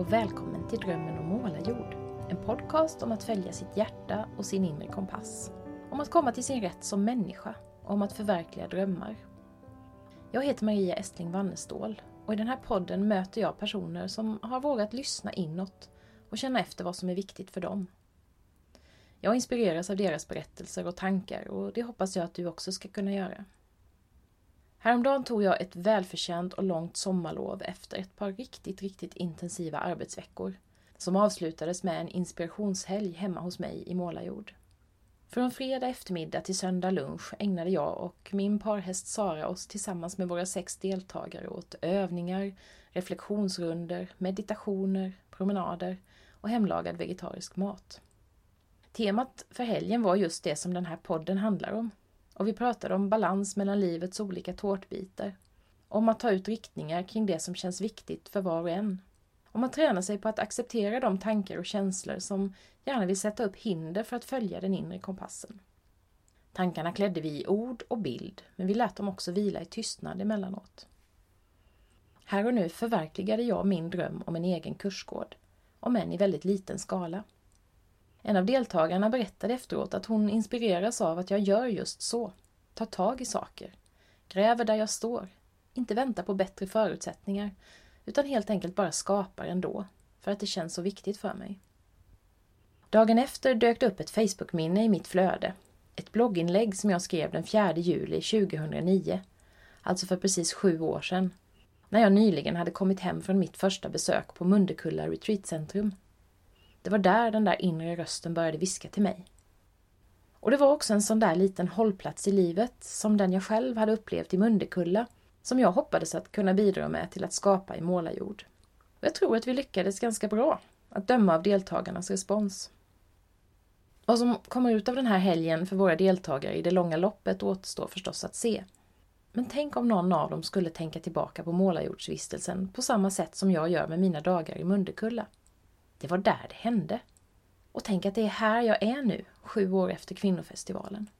Och välkommen till Drömmen om målarjord. En podcast om att följa sitt hjärta och sin inre kompass. Om att komma till sin rätt som människa och om att förverkliga drömmar. Jag heter Maria Estling Wannestål och i den här podden möter jag personer som har vågat lyssna inåt och känna efter vad som är viktigt för dem. Jag inspireras av deras berättelser och tankar och det hoppas jag att du också ska kunna göra. Häromdagen tog jag ett välförtjänt och långt sommarlov efter ett par riktigt, riktigt intensiva arbetsveckor som avslutades med en inspirationshelg hemma hos mig i Målarjord. Från fredag eftermiddag till söndag lunch ägnade jag och min parhäst Sara oss tillsammans med våra sex deltagare åt övningar, reflektionsrunder, meditationer, promenader och hemlagad vegetarisk mat. Temat för helgen var just det som den här podden handlar om, och vi pratade om balans mellan livets olika tårtbitar. Om att ta ut riktningar kring det som känns viktigt för var och en. Om att träna sig på att acceptera de tankar och känslor som gärna vill sätta upp hinder för att följa den inre kompassen. Tankarna klädde vi i ord och bild, men vi lät dem också vila i tystnad emellanåt. Här och nu förverkligade jag min dröm om en egen kursgård, om än i väldigt liten skala. En av deltagarna berättade efteråt att hon inspireras av att jag gör just så. Tar tag i saker. Gräver där jag står. Inte väntar på bättre förutsättningar. Utan helt enkelt bara skapar ändå. För att det känns så viktigt för mig. Dagen efter dök det upp ett Facebook-minne i mitt flöde. Ett blogginlägg som jag skrev den 4 juli 2009. Alltså för precis sju år sedan. När jag nyligen hade kommit hem från mitt första besök på Mundekulla Retreatcentrum det var där den där inre rösten började viska till mig. Och det var också en sån där liten hållplats i livet, som den jag själv hade upplevt i Mundekulla, som jag hoppades att kunna bidra med till att skapa i Målarjord. Och jag tror att vi lyckades ganska bra, att döma av deltagarnas respons. Vad som kommer ut av den här helgen för våra deltagare i det långa loppet återstår förstås att se. Men tänk om någon av dem skulle tänka tillbaka på målarjordsvistelsen på samma sätt som jag gör med mina dagar i Mundekulla. Det var där det hände. Och tänk att det är här jag är nu, sju år efter kvinnofestivalen.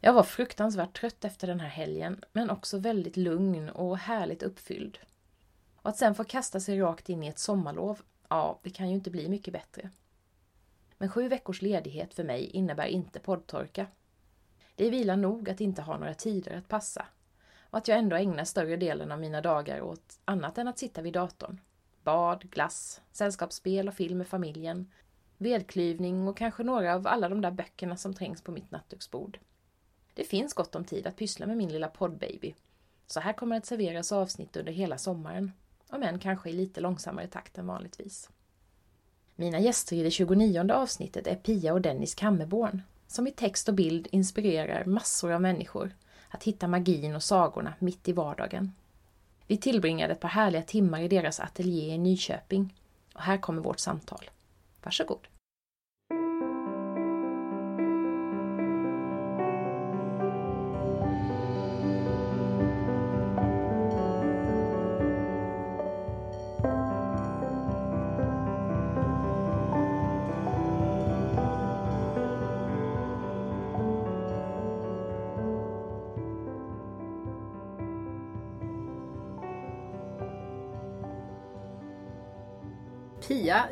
Jag var fruktansvärt trött efter den här helgen, men också väldigt lugn och härligt uppfylld. Och att sen få kasta sig rakt in i ett sommarlov, ja, det kan ju inte bli mycket bättre. Men sju veckors ledighet för mig innebär inte poddtorka. Det är vila nog att inte ha några tider att passa och att jag ändå ägnar större delen av mina dagar åt annat än att sitta vid datorn bad, glass, sällskapsspel och film med familjen, vedklyvning och kanske några av alla de där böckerna som trängs på mitt nattduksbord. Det finns gott om tid att pyssla med min lilla poddbaby. Så här kommer att serveras avsnitt under hela sommaren, om än kanske i lite långsammare takt än vanligtvis. Mina gäster i det 29 avsnittet är Pia och Dennis Kammerborn, som i text och bild inspirerar massor av människor att hitta magin och sagorna mitt i vardagen. Vi tillbringade ett par härliga timmar i deras ateljé i Nyköping. Och här kommer vårt samtal. Varsågod!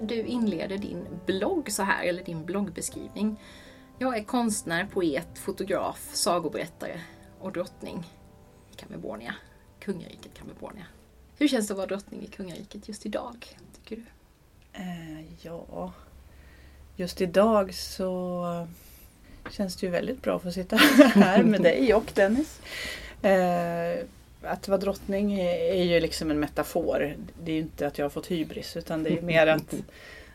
Du inleder din blogg så här, eller din bloggbeskrivning. Jag är konstnär, poet, fotograf, sagoberättare och drottning i Kamerbornia, kungariket Kamerbornia. Hur känns det att vara drottning i kungariket just idag, tycker du? Eh, ja, just idag så känns det ju väldigt bra att få sitta här med dig och Dennis. Eh, att vara drottning är ju liksom en metafor. Det är ju inte att jag har fått hybris utan det är mer att,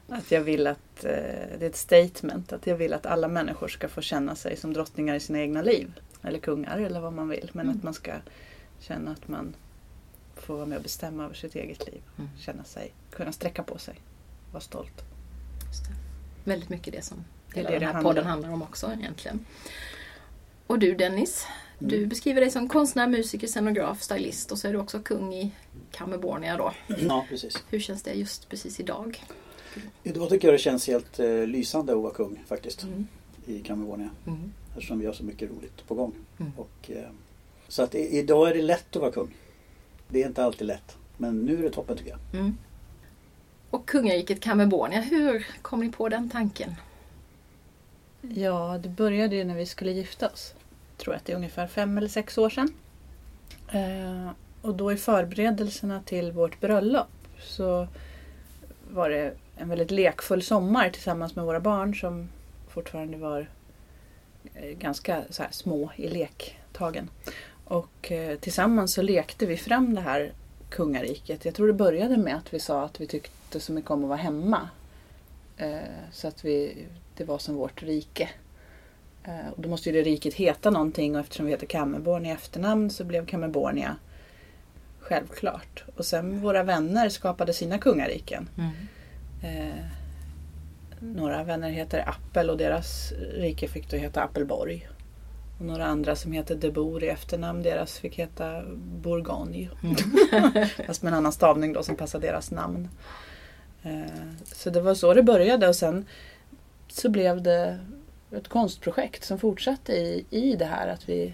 att jag vill att, eh, det är ett statement, att jag vill att alla människor ska få känna sig som drottningar i sina egna liv. Eller kungar eller vad man vill. Men mm. att man ska känna att man får vara med och bestämma över sitt eget liv. Mm. Känna sig, kunna sträcka på sig, vara stolt. Väldigt mycket det som hela det den här podden handlar om också egentligen. Och du Dennis, du mm. beskriver dig som konstnär, musiker, scenograf, stylist och så är du också kung i Kamerbornia då. Ja, precis. Hur känns det just precis idag? Idag tycker jag det känns helt eh, lysande att vara kung faktiskt. Mm. I Kamerbornia. Mm. Eftersom vi har så mycket roligt på gång. Mm. Och, eh, så att i, idag är det lätt att vara kung. Det är inte alltid lätt. Men nu är det toppen tycker jag. Mm. Och kungariket Kamerbornia, hur kom ni på den tanken? Ja, det började ju när vi skulle gifta oss. Jag tror att det är ungefär fem eller sex år sedan. Eh, och då i förberedelserna till vårt bröllop så var det en väldigt lekfull sommar tillsammans med våra barn som fortfarande var eh, ganska så små i lektagen. Och eh, tillsammans så lekte vi fram det här kungariket. Jag tror det började med att vi sa att vi tyckte så mycket om att vara hemma. Eh, så att vi, det var som vårt rike. Eh, och då måste ju det riket heta någonting och eftersom vi heter Kammerborn i efternamn så blev Kammerbornia självklart. Och sen våra vänner skapade sina kungariken. Mm. Eh, några vänner heter Appel och deras rike fick då heta Appelborg. Och några andra som heter De Boer i efternamn, deras fick heta Bourgogne. Mm. Fast med en annan stavning då som passar deras namn. Eh, så det var så det började och sen så blev det ett konstprojekt som fortsatte i, i det här att vi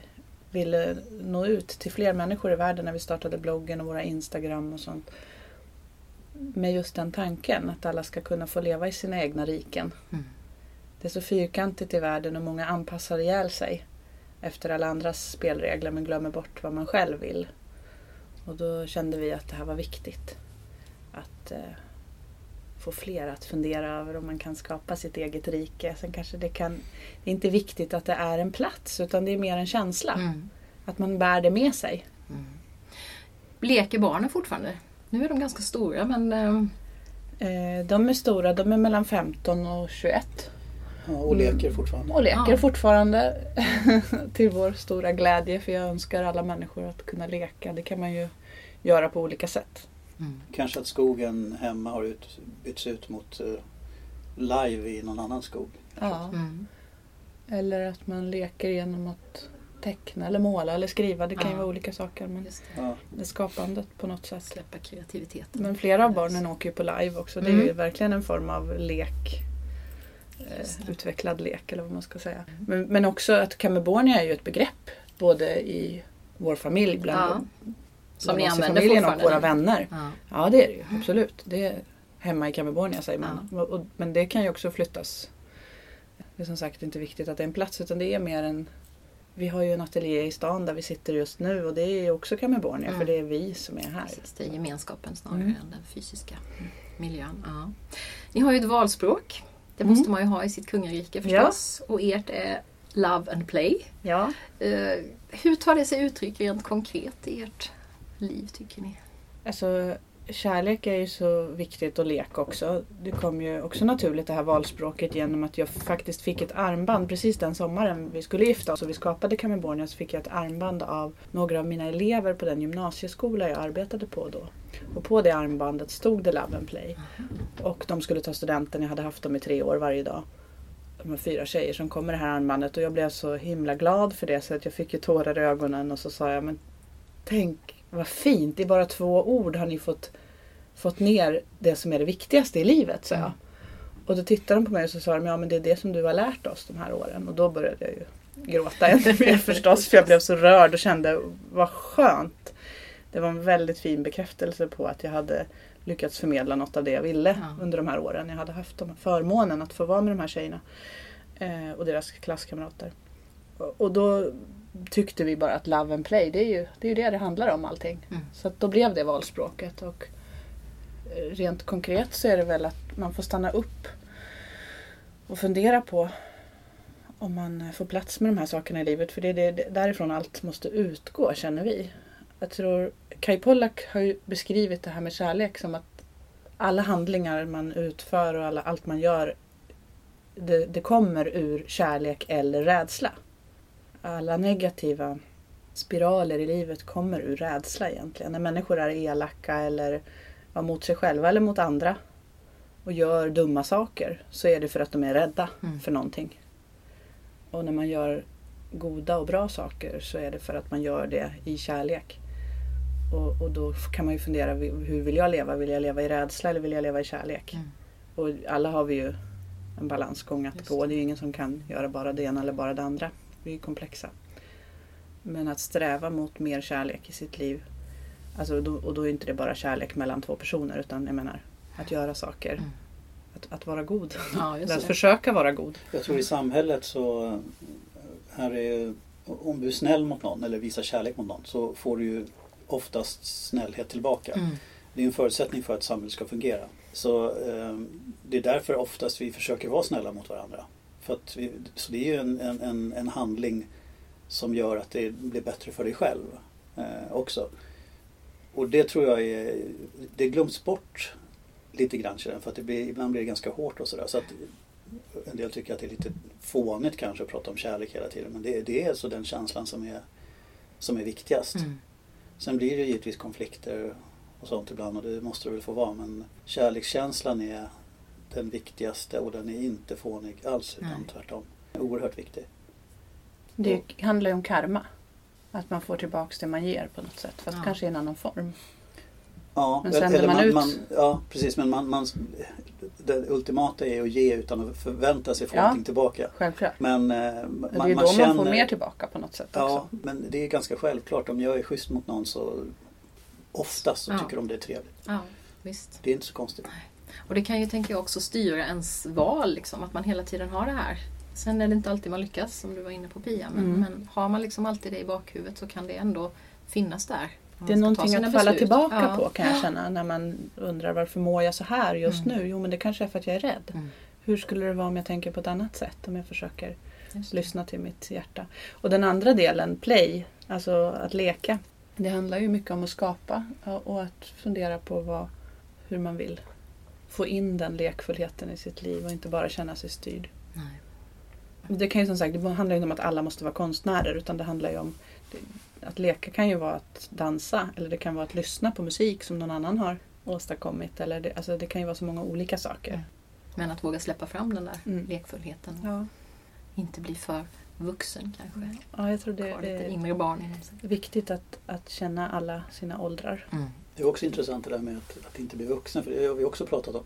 ville nå ut till fler människor i världen när vi startade bloggen och våra Instagram och sånt. Med just den tanken att alla ska kunna få leva i sina egna riken. Mm. Det är så fyrkantigt i världen och många anpassar ihjäl sig efter alla andras spelregler men glömmer bort vad man själv vill. Och då kände vi att det här var viktigt. Att eh, få fler att fundera över om man kan skapa sitt eget rike. Sen kanske det kan, det är inte viktigt att det är en plats utan det är mer en känsla. Mm. Att man bär det med sig. Mm. Leker barnen fortfarande? Nu är de ganska stora men... Ehm, eh... De är stora, de är mellan 15 och 21. Ja, och leker fortfarande. Och leker ja. fortfarande. till vår stora glädje för jag önskar alla människor att kunna leka. Det kan man ju göra på olika sätt. Mm. Kanske att skogen hemma har ut, bytts ut mot uh, live i någon annan skog. Ja. Mm. Eller att man leker genom att teckna eller måla eller skriva. Det kan ja. ju vara olika saker. Men det. Ja. det skapandet på något sätt. Släppa kreativiteten. Men flera av barnen åker ju på live också. Det är ju mm. verkligen en form av lek. Eh, utvecklad lek eller vad man ska säga. Mm. Men, men också att Camebornia är ju ett begrepp. Både i vår familj, bland som ni använder familjen och våra vänner. Ja. ja det är det ju absolut. Det är hemma i Kamerbornia säger man. Ja. Men det kan ju också flyttas. Det är som sagt inte viktigt att det är en plats utan det är mer en vi har ju en ateljé i stan där vi sitter just nu och det är också Kamerbornia mm. för det är vi som är här. Precis, det är gemenskapen snarare mm. än den fysiska miljön. Ja. Ni har ju ett valspråk. Det mm. måste man ju ha i sitt kungarike förstås. Ja. Och ert är Love and Play. Ja. Uh, hur tar det sig uttryck rent konkret i ert liv tycker ni? Alltså, kärlek är ju så viktigt och lek också. Det kom ju också naturligt det här valspråket genom att jag faktiskt fick ett armband precis den sommaren vi skulle gifta oss och vi skapade Camibornia. så fick jag ett armband av några av mina elever på den gymnasieskola jag arbetade på då. Och på det armbandet stod det Love and Play. Och de skulle ta studenten, jag hade haft dem i tre år varje dag. De var fyra tjejer som kom med det här armbandet och jag blev så himla glad för det så att jag fick ju tårar i ögonen och så sa jag men tänk vad fint, i bara två ord har ni fått, fått ner det som är det viktigaste i livet, sa jag. Och då tittade de på mig och så sa de, ja men det är det som du har lärt oss de här åren. Och då började jag ju gråta ännu mer förstås, för jag blev så rörd och kände, vad skönt. Det var en väldigt fin bekräftelse på att jag hade lyckats förmedla något av det jag ville ja. under de här åren. Jag hade haft förmånen att få vara med de här tjejerna eh, och deras klasskamrater. Och då tyckte vi bara att love and play, det är ju det, är ju det, det handlar om allting. Mm. Så då blev det valspråket. Och eh, rent konkret så är det väl att man får stanna upp och fundera på om man får plats med de här sakerna i livet. För det är det, därifrån allt måste utgå känner vi. Jag tror Kai Pollak har ju beskrivit det här med kärlek som att alla handlingar man utför och alla, allt man gör det, det kommer ur kärlek eller rädsla alla negativa spiraler i livet kommer ur rädsla egentligen. När människor är elaka eller ja, mot sig själva eller mot andra och gör dumma saker så är det för att de är rädda mm. för någonting. Och när man gör goda och bra saker så är det för att man gör det i kärlek. Och, och då kan man ju fundera, hur vill jag leva? Vill jag leva i rädsla eller vill jag leva i kärlek? Mm. Och alla har vi ju en balansgång att gå. Det är ju ingen som kan göra bara det ena eller bara det andra vi är komplexa. Men att sträva mot mer kärlek i sitt liv. Alltså då, och då är inte det bara kärlek mellan två personer utan jag menar att göra saker. Mm. Att, att vara god. Ja, att försöka vara god. Jag tror i samhället så här är, om du är snäll mot någon eller visar kärlek mot någon så får du ju oftast snällhet tillbaka. Mm. Det är en förutsättning för att samhället ska fungera. Så eh, det är därför oftast vi försöker vara snälla mot varandra. För att vi, så det är ju en, en, en, handling som gör att det blir bättre för dig själv eh, också. Och det tror jag är, det glöms bort lite grann för att det blir, ibland blir det ganska hårt och sådär. Så att en del tycker att det är lite fånigt kanske att prata om kärlek hela tiden. Men det, det är alltså den känslan som är, som är viktigast. Mm. Sen blir det givetvis konflikter och sånt ibland och det måste det väl få vara. Men kärlekskänslan är den viktigaste och den är inte fånig alls utan Nej. tvärtom. Oerhört viktig. Det handlar ju om karma. Att man får tillbaks det man ger på något sätt. Fast Ja. kanske i en annan form. Ja, Men sänder man ut- ja precis men man, man, det ultimata är att ge utan att förvänta sig få Ja. någonting tillbaka. Självklart. Men eh, man, det är ju man då känner, man får mer tillbaka på något sätt Ja, också. men det är ganska självklart. Om jag är schysst mot någon så oftast så Ja. tycker de det är trevligt. Ja, visst. Det är inte så konstigt. Och det kan ju, tänker jag, också styra ens val, liksom, att man hela tiden har det här. Sen är det inte alltid man lyckas, som du var inne på Pia, men, Mm. men har man liksom alltid det i bakhuvudet så kan det ändå finnas där. Det är någonting att falla beslut. tillbaka Ja. på kan jag känna när man undrar varför mår jag så här just Mm. nu? Jo men det kanske är för att jag är rädd. Mm. Hur skulle det vara om jag tänker på ett annat sätt? Om jag försöker lyssna till mitt hjärta. Och den andra delen, play, alltså att leka. Det handlar ju mycket om att skapa och och att fundera på vad, hur man vill få in den lekfullheten i sitt liv och inte bara känna sig styrd. Nej. Det kan ju som sagt, det handlar inte om att alla måste vara konstnärer utan det handlar ju om att leka kan ju vara att dansa eller det kan vara att lyssna på musik som någon annan har åstadkommit. Eller det, alltså det kan ju vara så många olika saker. Mm. Men att våga släppa fram den där Mm. lekfullheten. Ja, Inte bli för vuxen kanske. ja jag tror det är sig. viktigt att, att känna alla sina åldrar. Mm. Det är också intressant det där med att, att inte bli vuxen, för det har vi också pratat om.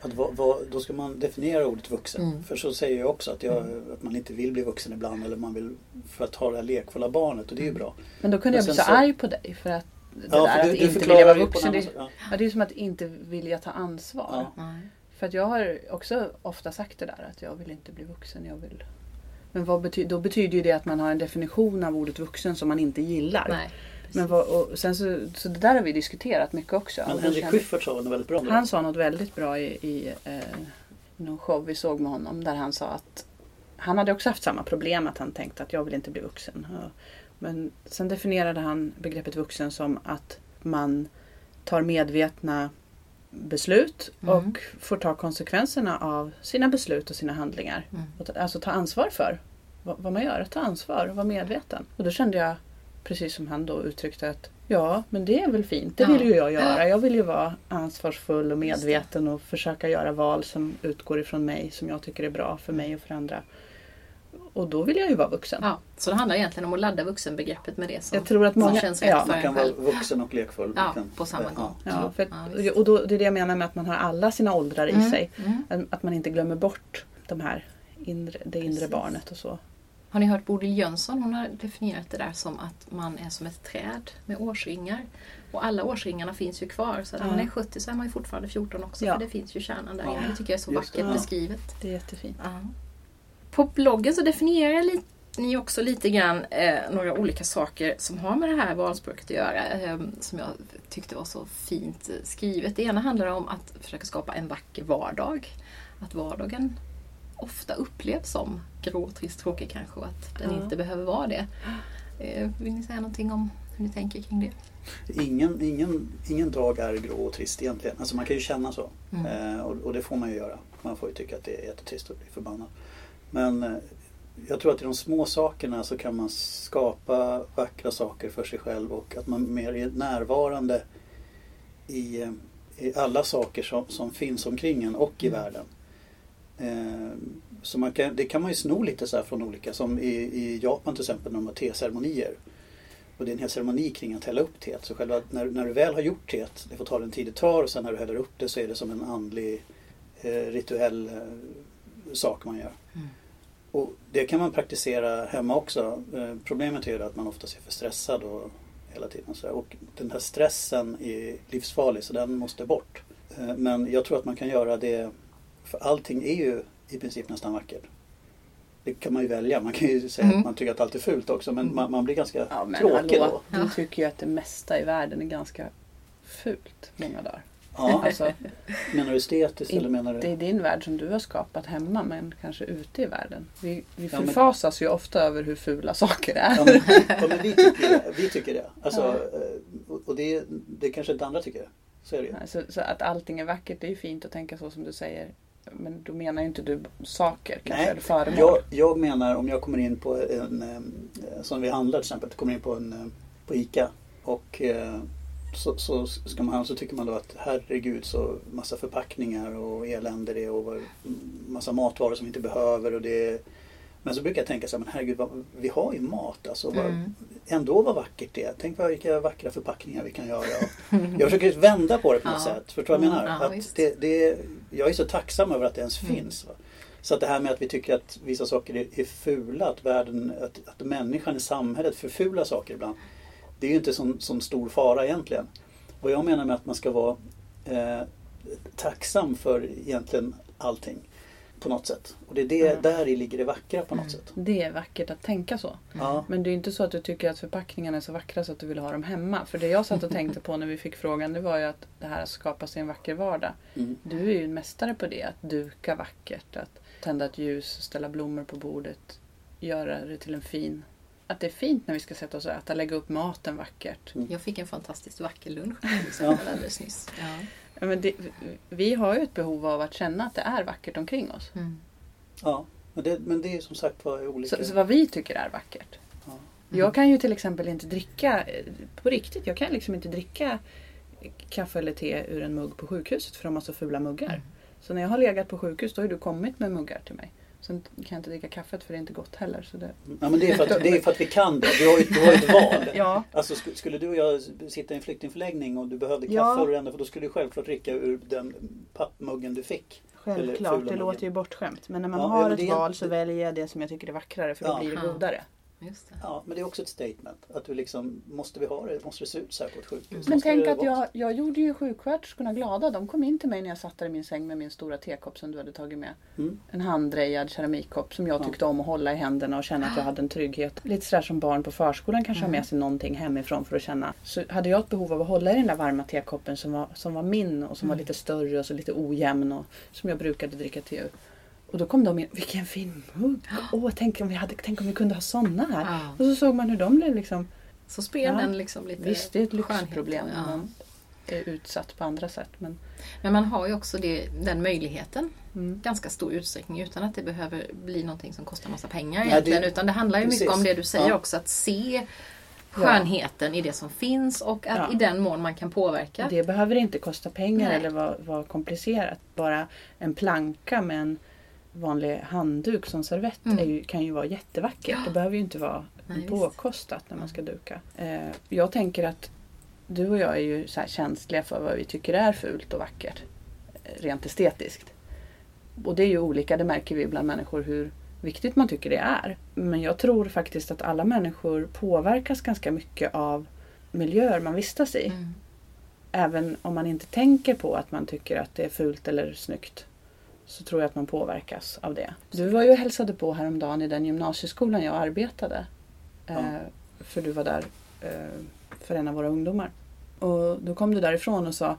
Att vad, vad, då ska man definiera ordet vuxen. Mm. För så säger jag också att, jag, att man inte vill bli vuxen ibland eller man vill för att ha det här lekfulla barnet och det är ju bra. Men då kunde Men jag bli så, så- arg på dig för att det Ja, där för du, att du inte vilja vara vuxen. Det. Ja. ja, det är som att inte vilja ta ansvar. Ja. För att jag har också ofta sagt det där att jag vill inte bli vuxen. Jag vill... Men vad bety- då betyder ju det att man har en definition av ordet vuxen som man inte gillar. Nej. Men vad, och sen så, så det där har vi diskuterat mycket också. Men Henrik kände- Schyffert sa något väldigt bra. Han sa något väldigt bra i, i eh, någon show vi såg med honom där han sa att han hade också haft samma problem att han tänkte att jag vill inte bli vuxen. Men sen definierade han begreppet vuxen som att man tar medvetna beslut Mm. och får ta konsekvenserna av sina beslut och sina handlingar. Mm. Alltså ta ansvar för vad, vad man gör, att ta ansvar och vara medveten. Och då kände jag, precis som han då uttryckte att ja, men det är väl fint. Det Ja. vill ju jag göra. Jag vill ju vara ansvarsfull och medveten och försöka göra val som utgår ifrån mig, som jag tycker är bra för mig och för andra. Och då vill jag ju vara vuxen. Ja, så det handlar egentligen om att ladda vuxenbegreppet med det som, Jag tror att som många... känns rätt ja. för Man kan vara vuxen och lekfull. Ja, kan, på samma gång. Ja, för, Ja, och då, det är det jag menar med att man har alla sina åldrar i Mm, sig. mm. Att man inte glömmer bort de här inre, det inre Precis. barnet och så. Har ni hört Bodil Jönsson? Hon har definierat det där som att man är som ett träd med årsringar. Och alla årsringarna finns ju kvar. Så när Ja. man är 70 så är man ju fortfarande 14 också. Ja. För det finns ju kärnan där Ja. Det tycker jag är så just det. vackert Ja. beskrivet. Det är jättefint. Ja. På bloggen så definierar li- ni också lite grann eh, några olika saker som har med det här valspråket att göra. Eh, som jag tyckte var så fint skrivet. Det ena handlar om att försöka skapa en vacker vardag. Att vardagen ofta upplevs som grå, trist, tråkig kanske och att den Ja. inte behöver vara det. Eh, vill ni säga någonting om hur ni tänker kring det? Ingen, ingen, ingen dag är grå och trist egentligen. Alltså man kan ju känna så. Mm. Eh, och, och det får man ju göra. Man får ju tycka att det är jättetrist och bli förbannad. Men eh, jag tror att i de små sakerna så kan man skapa vackra saker för sig själv och att man mer är närvarande i, eh, i alla saker som, som finns omkring en och i Mm. världen. Eh, så man kan, det kan man ju sno lite så här från olika, som i, i Japan till exempel när de har teceremonier. Och det är en hel ceremoni kring att hälla upp teet. Så själva, när, när du väl har gjort teet, det får ta den tid det tar och sen när du häller upp det så är det som en andlig eh, rituell eh, sak man gör. Mm. Och det kan man praktisera hemma också. Eh, problemet är ju att man oftast är för stressad och hela tiden. Så. Och den här stressen är livsfarlig så den måste bort. Eh, Men jag tror att man kan göra det, för allting är ju i princip nästan vackert. Det kan man ju välja. Man kan ju säga Mm. att man tycker att allt är fult också men man, man blir ganska Ja men tråkig hallå, då. du tycker ju att det mesta i världen är ganska fult många dagar. Ja, Alltså, menar du estetiskt eller menar det du? är din värld som du har skapat hemma men kanske ute i världen. Vi, vi Ja, men- förfasas ju ofta över hur fula saker är. Ja, men, ja, men vi tycker det. Vi tycker det. Alltså, eh, och- det, det kanske inte andra tycker. Så är det. Så, så att allting är vackert, det är ju fint att tänka så som du säger. Men då menar ju inte du saker kanske, Nej, eller föremål. Jag, jag menar om jag kommer in på en, eh, som vi handlar till exempel, kommer in på en eh, på ICA och eh, så, så ska man, så tycker man då att herregud så massa förpackningar och elände det är och massa matvaror som vi inte behöver och det men så brukar jag tänka så här, men herregud, vad, vi har ju mat alltså. Vad, Mm. Ändå vad vackert det är. Tänk vad vilka vackra förpackningar vi kan göra. Jag försöker vända på det på något Ja. sätt. Förstår du vad jag menar? ja, att det, det, jag är så tacksam över att det ens Mm. finns. Va? Så att det här med att vi tycker att vissa saker är, är fula, att världen, att, att människan i samhället förfular saker ibland. Det är ju inte sån, sån stor fara egentligen. Vad jag menar med att man ska vara eh, tacksam för egentligen allting på något sätt. Och det är det, Mm. där i ligger det vackra på något Mm. sätt. Det är vackert att tänka så. Ja. Men det är ju inte så att du tycker att förpackningarna är så vackra så att du vill ha dem hemma. För det jag satt och tänkte på när vi fick frågan det var ju att det här att skapa sig en vacker vardag. Mm. Du är ju en mästare på det. Att duka vackert, att tända ett ljus, ställa blommor på bordet. Göra det till en fin... Att det är fint när vi ska sätta oss och äta, lägga upp maten vackert. Jag fick en fantastiskt vacker lunch alldeles nyss. Ja. Men det, vi har ju ett behov av att känna att det är vackert omkring oss. Mm. ja. Men, det, men det är som sagt var olika. Så, så vad vi tycker är vackert. Ja. Jag kan ju till exempel inte dricka, eh, på riktigt, jag kan liksom inte dricka kaffe eller te ur en mugg på sjukhuset för de har så fula muggar. Mm. Så när jag har legat på sjukhus då har du kommit med muggar till mig. Sen kan jag inte dricka kaffet för det är inte gott heller. Så det... Ja, men det, är för att, det är för att vi kan det. Du har ju, du har ju ett val. Ja. Alltså, sk- skulle du och jag sitta i en flyktingförläggning och du behövde kaffe Ja. och ändå, för då skulle du självklart dricka ur den pappmuggen du fick. Självklart, det låter ju bortskämt. Men när man Ja, har ja, ett är- val så väljer jag det som jag tycker är vackrare för då Ja. blir det godare. Just det. Ja, men det är också ett statement. Att du liksom, måste vi ha det? Måste det se ut så här på ett sjukhus? Men Måste tänk att jag, jag gjorde ju sjuksköterskorna glada. De kom in till mig när jag satt där i min säng med min stora tekopp som du hade tagit med. Mm. En handdrejad keramikkopp som jag Ja. tyckte om att hålla i händerna och känna att jag hade en trygghet. Lite sådär som barn på förskolan kanske har Mm. med sig någonting hemifrån för att känna. Så hade jag ett behov av att hålla i den där varma tekoppen som var, som var min och som var Mm. lite större och så lite ojämn och som jag brukade dricka te ur. Och då kom de in, vilken fin mugg! Åh, tänk om vi, hade, tänk om vi kunde ha såna här. Ja. Och så såg man hur de blev liksom Så spelar Ja. den liksom lite Visst, det är ett lyxproblem ja. när man är utsatt på andra sätt. Men, Men man har ju också det, den möjligheten mm. ganska stor utsträckning utan att det behöver bli någonting som kostar massa pengar Nej, egentligen. det- utan det handlar ju mycket precis. om det du säger Ja. också, att se skönheten i det som finns och att Ja. i den mån man kan påverka. Det behöver inte kosta pengar Nej. eller vara, vara komplicerat. Bara en planka med en vanlig handduk som servett Mm. ju, kan ju vara jättevackert. Det behöver ju inte vara Nej, påkostat när man ska duka. Eh, jag tänker att du och jag är ju så känsliga för vad vi tycker är fult och vackert. eh, Rent estetiskt. Och det är ju olika, det märker vi bland människor hur viktigt man tycker det är. Men jag tror faktiskt att alla människor påverkas ganska mycket av miljöer man vistas i. Mm. Även om man inte tänker på att man tycker att det är fult eller snyggt. Så tror jag att man påverkas av det. Du var ju och hälsade på häromdagen i den gymnasieskolan jag arbetade. Ja. Eh, för du var där eh, för en av våra ungdomar. Och då kom du därifrån och sa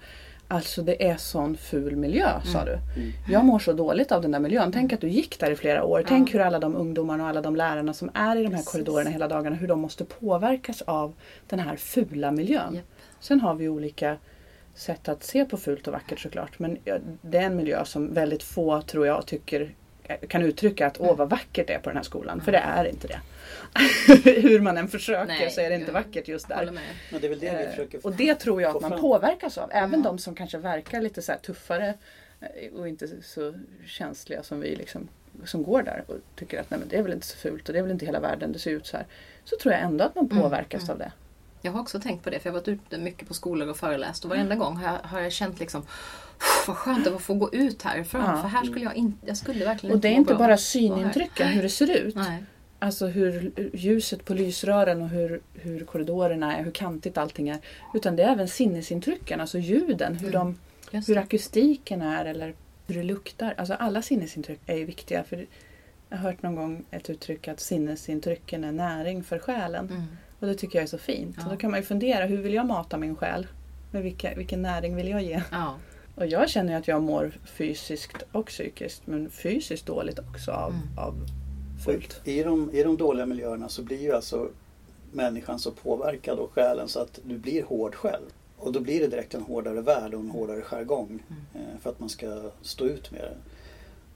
Alltså det är sån ful miljö, sa Mm. du. Mm. Jag mår så dåligt av den där miljön. Tänk att du gick där i flera år. Tänk hur alla de ungdomarna och alla de lärarna som är i de här Precis. korridorerna hela dagarna, hur de måste påverkas av den här fula miljön. Japp. Sen har vi olika sätt att se på fult och vackert såklart. Men det är en miljö som väldigt få, tror jag, tycker kan uttrycka att åh vad vackert det är på den här skolan. För det är inte det. Hur man än försöker Nej, så är det inte vackert just där. med. Men det är väl det vi Eh, försöker Och det tror jag att man påverkas av. Även Ja. de som kanske verkar lite så här tuffare eh, och inte så känsliga som vi liksom som går där och tycker att nej, men det är väl inte så fult och det är väl inte hela världen, det ser ut så här. Så tror jag ändå att man Mm, påverkas mm. av det. Jag har också tänkt på det för jag har varit ute mycket på skolor och föreläst och varenda gång har jag, har jag känt liksom "Uff, vad skönt att få gå ut härifrån Ja. för här skulle jag inte, jag skulle verkligen Och det är inte bara synintrycken, hur det ser ut. Nej. Alltså hur ljuset på lysrören och hur, hur korridorerna är, hur kantigt allting är. Utan det är även sinnesintrycken, alltså ljuden, hur Mm. de hur det. akustiken är eller hur det luktar. Alltså alla sinnesintryck är ju viktiga. För jag har hört någon gång ett uttryck att sinnesintrycken är näring för själen. Mm. Och det tycker jag är så fint. Ja. Och då kan man ju fundera, hur vill jag mata min själ? Med vilka, vilken näring vill jag ge? Ja. Och jag känner ju att jag mår fysiskt och psykiskt, men fysiskt dåligt också av, Mm. av fult. I de, I de dåliga miljöerna så blir ju alltså människan så påverkad och själen så att du blir hård själv. Och då blir det direkt en hårdare värld och en hårdare jargong eh, för att man ska stå ut med det.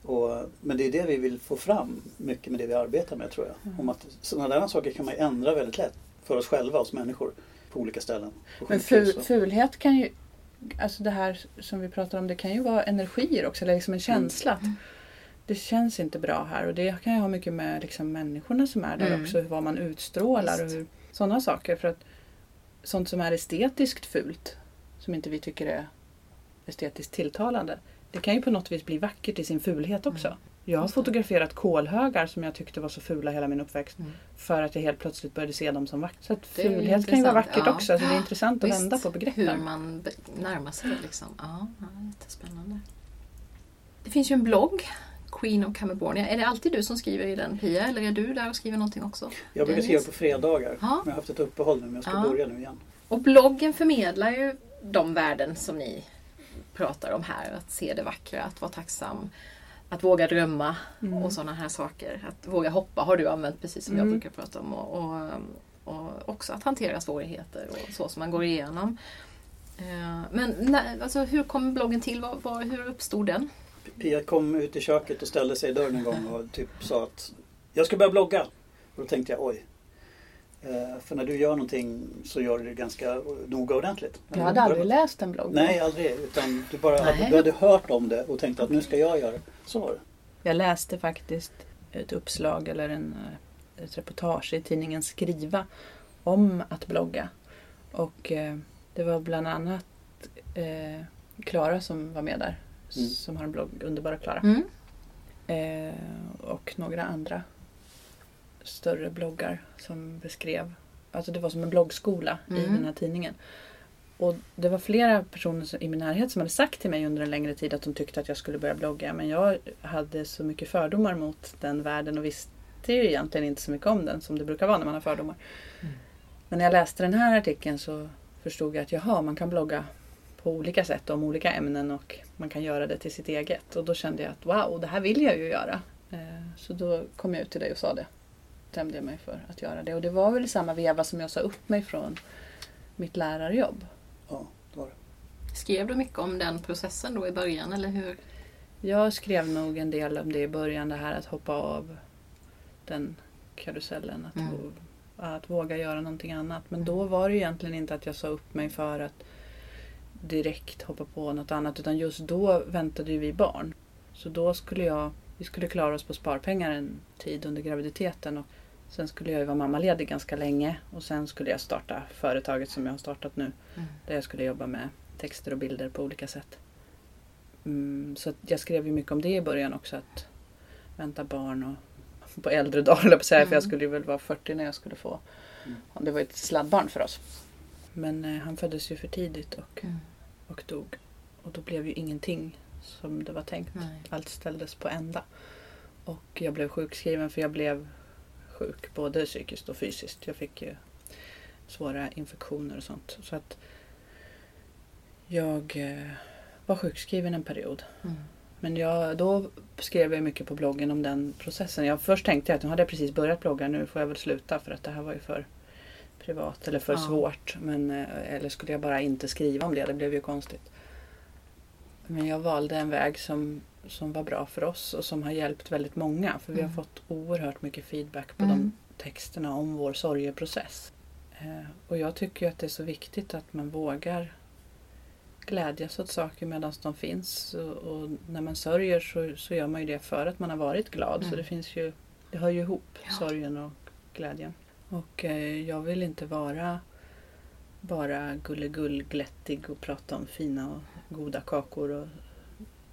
Och, men det är det vi vill få fram mycket med det vi arbetar med tror jag. Om att sådana där saker kan man ändra väldigt lätt för oss själva, oss människor på olika ställen. På Men ful, och- fulhet kan ju, alltså det här som vi pratar om, det kan ju vara energier också, eller liksom en känsla. att Det känns inte bra här och det kan ju ha mycket med liksom människorna som är där Mm. också, vad man utstrålar och Visst. hur, sådana saker. För att sånt som är estetiskt fult, som inte vi tycker är estetiskt tilltalande, det kan ju på något vis bli vackert i sin fulhet också. Mm. Jag har fotograferat kolhögar som jag tyckte var så fula hela min uppväxt. Mm. För att jag helt plötsligt började se dem som vackert. Så att fulhet kan ju vara vackert ja. också. Så det är intressant att Visst, vända på begreppen. Hur man be- närmar sig det liksom. Ja, ja, jättespännande. Det finns ju en blogg, Queen of California. Är det alltid du som skriver i den Pia eller är du där och skriver någonting också? Jag brukar skriva på fredagar. Ja. Men jag har haft ett uppehåll nu men jag ska Ja. börja nu igen. Och bloggen förmedlar ju de värden som ni pratar om här. Att se det vackra, att vara tacksam, att våga drömma Mm. och sådana här saker. Att våga hoppa har du använt precis som jag Mm. brukar prata om. Och, och, och också att hantera svårigheter och så som man går igenom. Eh, Men när, alltså, hur kom bloggen till? Vad, vad, hur uppstod den? Pia kom ut i köket och ställde sig i dörren en gång och typ sa att jag ska börja blogga. Och då tänkte jag oj. Eh, För när du gör någonting så gör du det ganska noga ordentligt. Jag hade aldrig läst en blogg. Nej, aldrig. Utan du bara Nej. hade, du hade hört om det och tänkte att nu ska jag göra det. Så var det. Jag läste faktiskt ett uppslag eller en, eh, ett reportage i tidningen Skriva om att blogga. Och eh, det var bland annat eh, Klara som var med där. Mm. Som har en blogg, Underbara Klara. Mm. Eh, och några andra större bloggar som beskrev. Alltså det var som en bloggskola i Mm. den här tidningen. Och det var flera personer i min närhet som hade sagt till mig under en längre tid att de tyckte att jag skulle börja blogga. Men jag hade så mycket fördomar mot den världen och visste ju egentligen inte så mycket om den som det brukar vara när man har fördomar. Mm. Men när jag läste den här artikeln så förstod jag att jaha, man kan blogga på olika sätt om olika ämnen och man kan göra det till sitt eget. Och då kände jag att wow, det här vill jag ju göra. Eh, Så då kom jag ut till dig och sa det. Bestämde jag mig för att göra det. Och det var väl i samma veva som jag sa upp mig från mitt lärarjobb. Ja, det var det. Skrev du mycket om den processen då i början eller hur? Jag skrev nog en del om det i början, det här att hoppa av den karusellen. Att, Mm. att våga göra någonting annat. Men då var det ju egentligen inte att jag sa upp mig för att direkt hoppa på något annat. Utan just då väntade ju vi barn. Så då skulle jag, vi skulle klara oss på sparpengar en tid under graviditeten. Och sen skulle jag ju vara mammaledig ganska länge. Och sen skulle jag starta företaget som jag har startat nu. Mm. Där jag skulle jobba med texter och bilder på olika sätt. Mm, så jag skrev ju mycket om det i början också. Att vänta barn och på äldre dagar på säga. För jag Mm. skulle ju väl vara 40 när jag skulle få. Mm. Det var ett sladdbarn för oss. Men eh, han föddes ju för tidigt och, Mm. och dog. Och då blev ju ingenting som det var tänkt. Nej. Allt ställdes på ända. Och jag blev sjukskriven för jag blev sjuk både psykiskt och fysiskt. Jag fick ju svåra infektioner och sånt. Så att jag eh, var sjukskriven en period. Mm. Men jag, då skrev jag mycket på bloggen om den processen. Jag, först tänkte jag att nu hade jag precis börjat blogga, nu får jag väl sluta för att det här var ju för privat eller för Ja. svårt. Men, eh, eller skulle jag bara inte skriva om det? Det blev ju konstigt. Men jag valde en väg som, som var bra för oss och som har hjälpt väldigt många. För vi har Mm. fått oerhört mycket feedback på Mm. de texterna om vår sorgeprocess. Eh, och jag tycker ju att det är så viktigt att man vågar glädjas åt saker medan de finns. Och, och när man sörjer så, så gör man ju det för att man har varit glad. Så Mm. det finns ju, det hör ju ihop, Ja. sorgen och glädjen. Och eh, jag vill inte vara bara gullegull, glättig och prata om fina och goda kakor och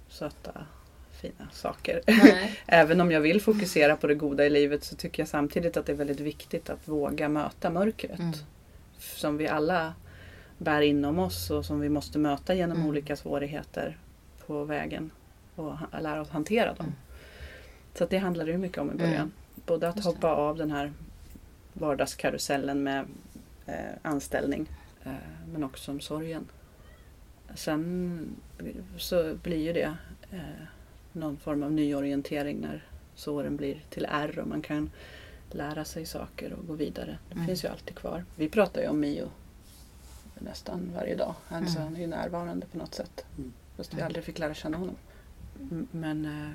söta fina saker. Även om jag vill fokusera på det goda i livet så tycker jag samtidigt att det är väldigt viktigt att våga möta mörkret. Mm. Som vi alla bär inom oss och som vi måste möta genom Mm. olika svårigheter på vägen och lära oss hantera dem. Mm. Så det handlade ju mycket om i början. Mm. Både att det. hoppa av den här vardagskarusellen med eh, anställning eh, men också om sorgen. Sen så blir ju det eh, någon form av nyorientering när såren blir till ärr och man kan lära sig saker och gå vidare. Det Mm. finns ju alltid kvar. Vi pratar ju om Mio nästan varje dag. Alltså Mm. han är ju närvarande på något sätt. Mm. Fast vi aldrig fick lära känna honom. Men eh,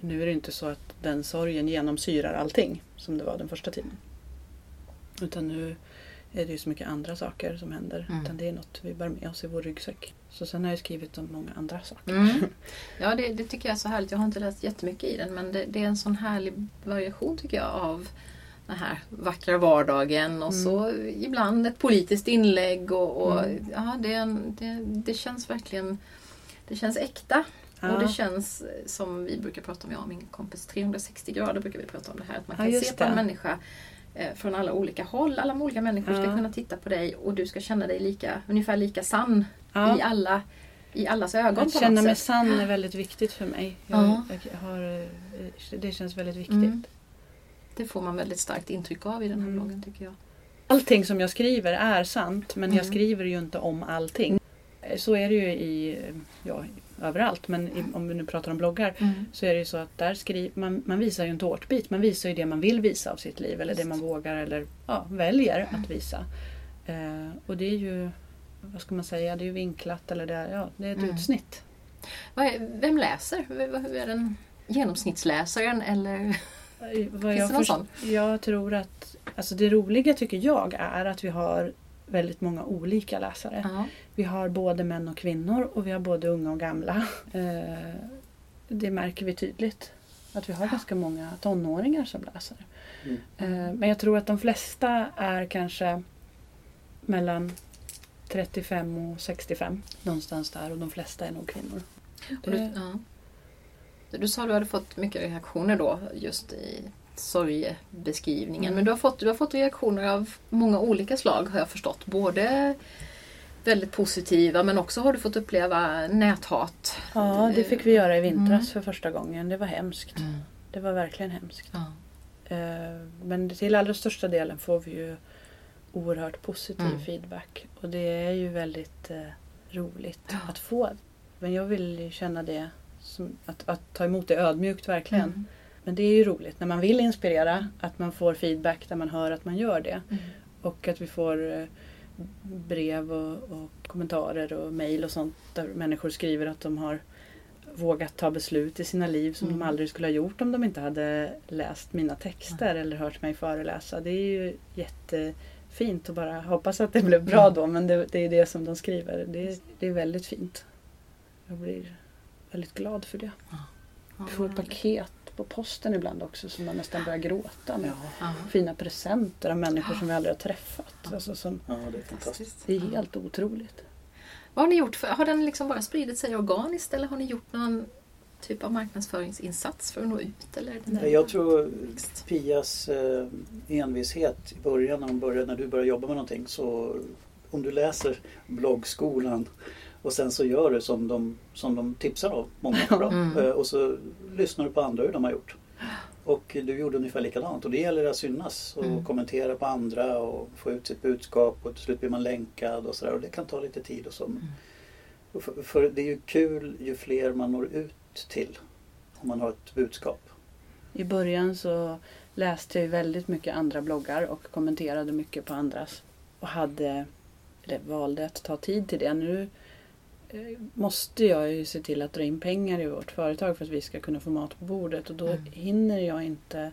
nu är det inte så att den sorgen genomsyrar allting som det var den första tiden. Utan nu är det ju så mycket andra saker som händer. Mm. Utan det är något vi bär med oss i vår ryggsäck. Så sen har jag skrivit om många andra saker. Mm. Ja, det, det tycker jag är så härligt. Jag har inte läst jättemycket i den men det, det är en sån härlig variation tycker jag av den här vackra vardagen och så ibland ett politiskt inlägg och, och Mm. ja, det, en, det, det känns verkligen det känns äkta och Ja. det känns som vi brukar prata om, jag och min kompis, 360 grader brukar vi prata om det här. Att man Ja, kan just se på en människa eh, från alla olika håll. Alla olika människor ska Ja. kunna titta på dig och du ska känna dig lika, ungefär lika sann Ja. i, alla, i allas ögon Att känna mig sann är väldigt viktigt för mig. Jag, Ja. jag har, eh, det känns väldigt viktigt. Mm. Det får man väldigt starkt intryck av i den här Mm. bloggen tycker jag. Allting som jag skriver är sant men jag Mm. skriver ju inte om allting. Så är det ju i, ja, överallt men i, om vi nu pratar om bloggar så är det ju så att där skriver man, man visar ju en tårtbit. Man visar ju det man vill visa av sitt liv eller det Just. man vågar eller ja, väljer att visa. Eh, och det är ju, vad ska man säga, det är ju vinklat eller det är, ja, det är ett Mm. utsnitt. Vad är, vem läser? Är den genomsnittsläsaren eller? Vad Finns jag, det någon först- sån? jag tror att alltså det roliga tycker jag är att vi har väldigt många olika läsare. Ja. Vi har både män och kvinnor och vi har både unga och gamla. Eh, det märker vi tydligt. Att vi har ganska många tonåringar som läser. Mm. Eh, men jag tror att de flesta är kanske mellan 35 och 65. Någonstans där och de flesta är nog kvinnor. Du, Det- ja. Du sa att du hade fått mycket reaktioner då just i sorgebeskrivningen. Mm. Men du har, fått, du har fått reaktioner av många olika slag har jag förstått. Både väldigt positiva men också har du fått uppleva näthat. Ja, det fick vi göra i vintras Mm. för första gången. Det var hemskt. Det var verkligen hemskt. Ja. Eh, Men till allra största delen får vi ju oerhört positiv Mm. feedback. Och det är ju väldigt eh, roligt Ja. att få. Men jag vill ju känna det som att, att ta emot det ödmjukt verkligen. Mm. Men det är ju roligt när man vill inspirera att man får feedback där man hör att man gör det. Mm. Och att vi får eh, brev och, och kommentarer och mejl och sånt där människor skriver att de har vågat ta beslut i sina liv som Mm. de aldrig skulle ha gjort om de inte hade läst mina texter eller hört mig föreläsa. Det är ju jättefint och bara hoppas att det blev bra Mm. då men det, det är det som de skriver. Det, det är väldigt fint. Jag blir väldigt glad för det. Ja, Jag får paket på posten ibland också som man nästan börjar gråta med. Ja. Fina presenter av människor som vi aldrig har träffat. Alltså som, Ja, det är fantastiskt. det är helt otroligt. Vad har ni gjort? För, har den liksom bara spridit sig organiskt eller har ni gjort någon typ av marknadsföringsinsats för att nå ut? Eller det där? Jag tror Pias eh, envishet i början när, började, när du började jobba med någonting så om du läser bloggskolan och sen så gör du som de, som de tipsar om, många bra. Mm. Eh, och så lyssnar du på andra hur de har gjort. Och du gjorde ungefär likadant och det gäller att synas och Mm. kommentera på andra och få ut sitt budskap och till slut blir man länkad och sådär och det kan ta lite tid och så. Mm. För, för det är ju kul ju fler man når ut till om man har ett budskap. I början så läste jag väldigt mycket andra bloggar och kommenterade mycket på andras. Och hade, eller valde att ta tid till det. Nu eh, måste jag ju se till att dra in pengar i vårt företag för att vi ska kunna få mat på bordet. Och då Mm. hinner jag inte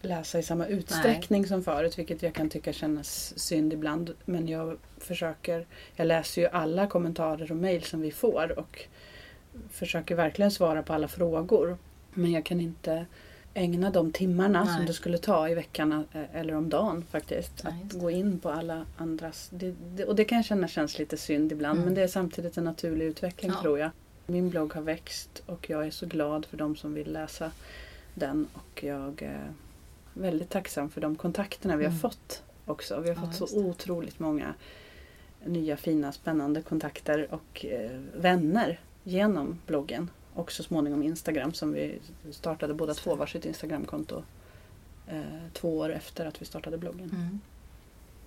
läsa i samma utsträckning som förut. Vilket jag kan tycka kännas synd ibland. Men jag försöker, jag läser ju alla kommentarer och mejl som vi får. Och försöker verkligen svara på alla frågor. Men jag kan inte ägna de timmarna Nej. som det skulle ta i veckan eh, eller om dagen faktiskt. Nej, att gå in på alla andras. Det, det, och det kan jag känna känns lite synd ibland Mm. men det är samtidigt en naturlig utveckling Ja. tror jag. Min blogg har växt och jag är så glad för de som vill läsa den och jag är väldigt tacksam för de kontakterna vi Mm. har fått också. Vi har Ja, fått så otroligt många nya fina spännande kontakter och eh, vänner genom bloggen. Och så småningom Instagram som vi startade båda två varsitt Instagramkonto eh, två år efter att vi startade bloggen. Mm.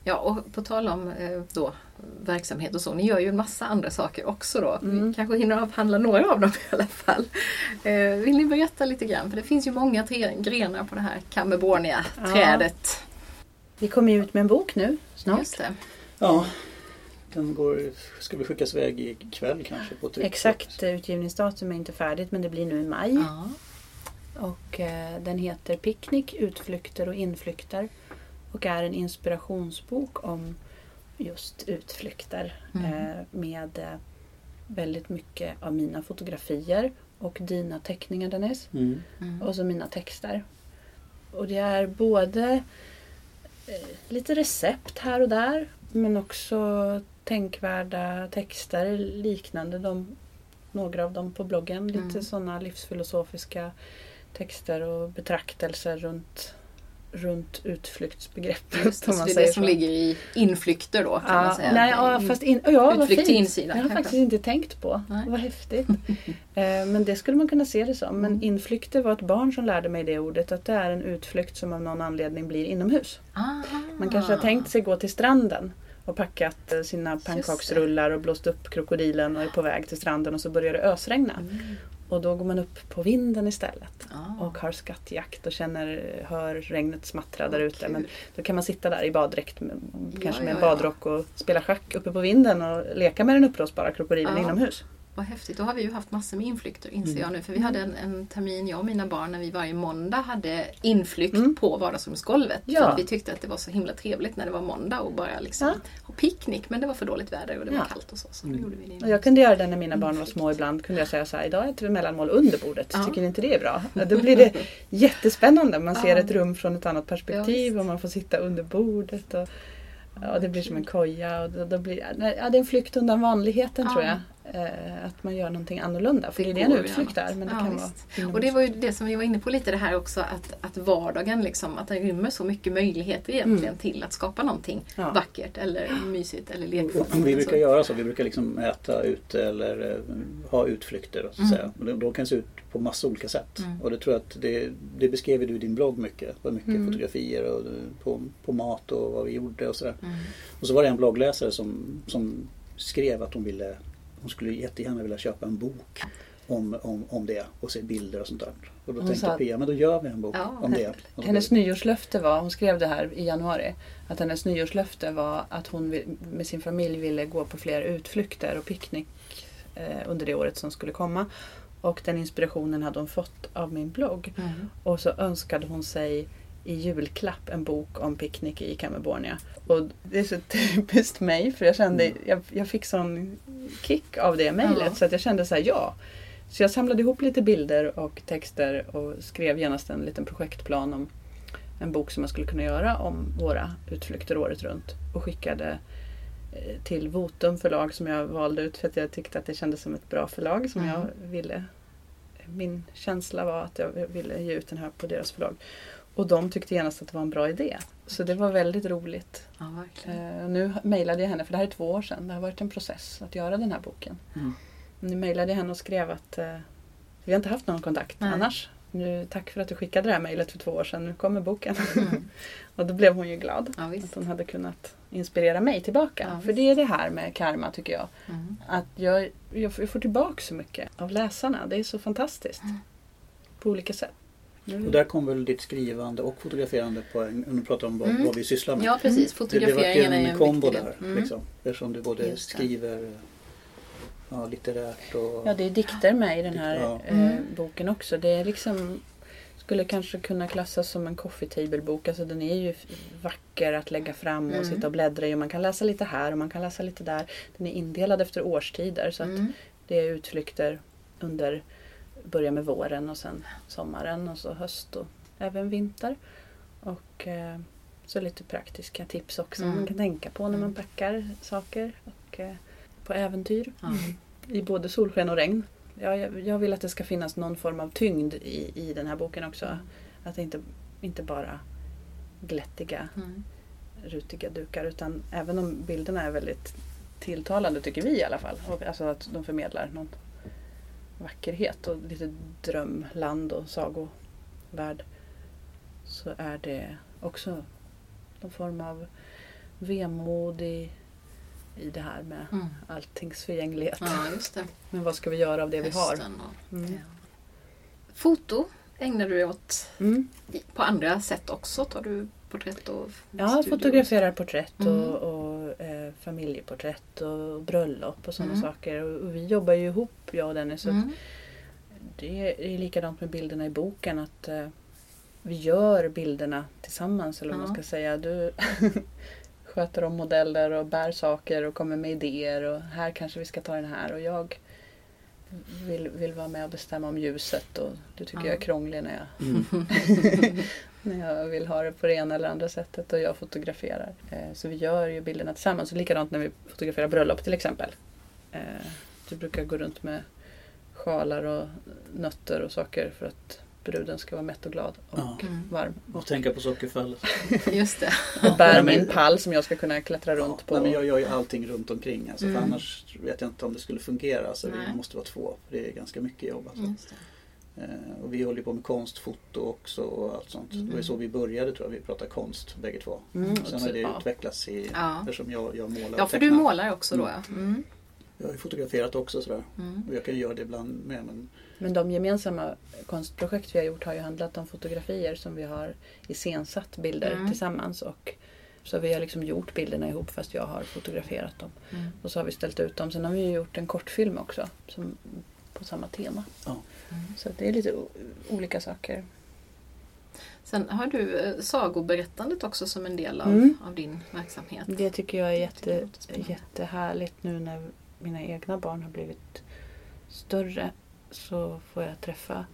Ja, och på tal om eh, då, verksamhet och så, ni gör ju en massa andra saker också då. Mm. Vi kanske hinner avhandla några av dem i alla fall. Eh, vill ni berätta lite grann? För det finns ju många tre grenar på det här Camebornia-trädet. Vi kommer ju ut med en bok nu snart. Just det. Ja, den går, ska vi skickas iväg ikväll kanske på tryck. Exakt utgivningsdatum är inte färdigt men det blir nu i maj. Ja. Och eh, den heter Picknick, utflykter och inflykter. Och är en inspirationsbok om just utflykter. Mm. Eh, med eh, väldigt mycket av mina fotografier och dina teckningar Dennis. Mm. Mm. Och så mina texter. Och det är både eh, lite recept här och där men också tänkvärda texter liknande de, några av dem på bloggen. Lite Mm. sådana livsfilosofiska texter och betraktelser runt, runt utflyktsbegreppet. Just man det är det som så. ligger i inflykter då kan man Ja, säga. nej, ja, fast in, ja, Utflykt till insidan har jag kanske. faktiskt inte tänkt på. Nej. Vad häftigt. Eh, Men det skulle man kunna se det som. Men Mm. inflykter var ett barn som lärde mig det ordet. Att det är en utflykt som av någon anledning blir inomhus. Aha. Man kanske har tänkt sig gå till stranden och packat eh, sina pannkaksrullar och blåst upp krokodilen och är på väg till stranden och så börjar det ösregna. Mm. Och då går man upp på vinden istället. Ah. Och har skattjakt och känner, hör regnet smattra där ute. Men då kan man sitta där i baddräkt, med, kanske med en ja, ja. badrock och spela schack uppe på vinden och leka med den uppblåsbara krokodilen Ja. inomhus. Vad häftigt, då har vi ju haft massor med inflykter inser Mm. jag nu. För vi hade en, en termin, jag och mina barn, när vi varje måndag hade inflykt Mm. på vardagsrumsgolvet. Ja. För att vi tyckte att det var så himla trevligt när det var måndag och bara liksom Ja. ha picknick. Men det var för dåligt väder och det var Ja. kallt och så. Så Mm. gjorde vi det jag kunde göra det när mina barn var små ibland. Kunde jag säga så här, idag äter vi mellanmål under bordet. Ja. Tycker ni inte det är bra? Då blir det jättespännande. Man ser ett rum från ett annat perspektiv och man får sitta under bordet. Och, ja, det blir som en koja. Och då, då blir, ja, det är en flykt undan vanligheten Ja. tror jag. Eh, att man gör någonting annorlunda. För Det det, är en utflykt där. Men det Ja, kan visst. vara Och det var ju det som vi var inne på lite det här också att, att vardagen liksom, att den rymmer så mycket möjligheter egentligen till att skapa någonting Mm. Ja. vackert eller mysigt eller lekfullt. Vi brukar Så- göra så. Vi brukar liksom äta ute eller eh, ha utflykter. Så att Mm. säga. Och det- Då kan det se ut på massa olika sätt. Mm. Och det tror jag att det, det beskrev du i din blogg mycket. Det var mycket Mm. fotografier och, på, på mat och vad vi gjorde och sådär. Mm. Och så var det en bloggläsare som, som skrev att hon ville hon skulle jättegärna vilja köpa en bok om, om, om det och se bilder och sånt där. Och då Hon tänkte sa- Pia, men då gör vi en bok Ja, om det. Hennes nyårslöfte var, hon skrev det här i januari, att hennes nyårslöfte var att hon med sin familj ville gå på fler utflykter och picknick eh, under det året som skulle komma. Och den inspirationen hade hon fått av min blogg. Mm. Och så önskade hon sig i julklapp en bok om picknick i Camebornia. Och det är så typiskt mig för jag kände, Mm. jag, jag fick sån kick av det mejlet Ja. så att jag kände så här, ja. Så jag samlade ihop lite bilder och texter och skrev genast en liten projektplan om en bok som jag skulle kunna göra om våra utflykter året runt. Och skickade eh, till Votum förlag som jag valde ut för att jag tyckte att det kändes som ett bra förlag som Mm. jag ville. Min känsla var att jag ville ge ut den här på deras förlag. Och de tyckte genast att det var en bra idé. Så det var väldigt roligt. Ja. Eh, nu mejlade jag henne, för det här är två år sedan. Det har varit en process att göra den här boken. Mm. Nu mejlade jag henne och skrev att eh, vi har inte haft någon kontakt Nej. annars. Nu, tack för att du skickade det här mejlet för två år sedan. Nu kommer boken. Mm. och då blev hon ju glad. Ja, Att hon hade kunnat inspirera mig tillbaka. Ja, för det är det här med karma tycker jag. Mm. Att jag, jag får jag får tillbaka så mycket av läsarna. Det är så fantastiskt. Mm. På olika sätt. Nu- Och där kom väl ditt skrivande och fotograferande på en, om du pratar om vad, Mm. vad vi sysslar med. Ja, precis. det, det Fotograferingen är ju en kombo viktig där. Mm. Liksom, eftersom du både det. skriver ja, litterärt och... Ja, det är dikter med i den här Ja. eh, Mm. boken också. Det är liksom skulle kanske kunna klassas som en coffee table bok. Alltså den är ju vacker att lägga fram och Mm. sitta och bläddra i. Och man kan läsa lite här och man kan läsa lite där. Den är indelad efter årstider så att Mm. det är utflykter under börjar med våren och sen sommaren och så höst och även vinter. Och eh, så lite praktiska tips också Mm. man kan tänka på när man Mm. packar saker. Och eh, på äventyr Ja. i både solsken och regn. Ja, jag, jag vill att det ska finnas någon form av tyngd i, i den här boken också. Att det inte, inte bara glättiga, Mm. rutiga dukar utan även om bilderna är väldigt tilltalande tycker vi i alla fall. Och, alltså att de förmedlar någon vackerhet och lite drömland och sagovärld. Så är det också någon form av vemod i, i det här med Mm. alltings förgänglighet. Ja, just det. Men vad ska vi göra av det vi har? Hösten Mm. ja. Foto ägnar du dig åt Mm. på andra sätt också? Tar du porträtt och Jag studio? fotograferar porträtt Mm. och, och eh, familjeporträtt och bröllop och sådana Mm. saker. Och, och vi jobbar ju ihop, jag och Dennis. så Mm. Det är likadant med bilderna i boken. att eh, Vi gör bilderna tillsammans. Eller vad Ja. man ska säga. Du sköter om modeller och bär saker och kommer med idéer. Och här kanske vi ska ta den här. Och jag vill, vill vara med och bestämma om ljuset. Och du tycker Ja. jag är krånglig när jag Mm. när jag vill ha det på det ena eller andra sättet och jag fotograferar. Eh, Så vi gör ju bilderna tillsammans. Och likadant när vi fotograferar bröllop till exempel. Eh, Du brukar gå runt med sjalar och nötter och saker för att bruden ska vara mätt och glad och Ja. Mm. varm. Och tänka på sockerfallet. Just det. Och bär min pall som jag ska kunna klättra runt Ja, på. nej, men jag gör ju allting runt omkring. Alltså, Mm. för annars vet jag inte om det skulle fungera. Så Nej. vi måste vara två. För det är ganska mycket jobb. Alltså. Eh, och vi håller på med konstfoto också och allt sånt. Mm. Det var ju så vi började tror jag. Vi pratade konst bägge två. Mm, Och sen har det ja. utvecklats i, Ja. eftersom jag, jag målar Ja, för du målar också då ja. Mm. Jag har ju fotograferat också sådär. Mm. Och jag kan göra det ibland med. Men Men de gemensamma konstprojekt vi har gjort har ju handlat om fotografier som vi har iscensatt bilder Mm. tillsammans. Och så vi har liksom gjort bilderna ihop fast jag har fotograferat dem. Mm. Och så har vi ställt ut dem. Sen har vi ju gjort en kortfilm också som, på samma tema. Ja. Så det är lite olika saker. Sen har du eh, sagoberättandet också som en del av, Mm. av din verksamhet. Det tycker jag är Jag jätte, spännande. jättehärligt nu när mina egna barn har blivit större. Så får jag träffa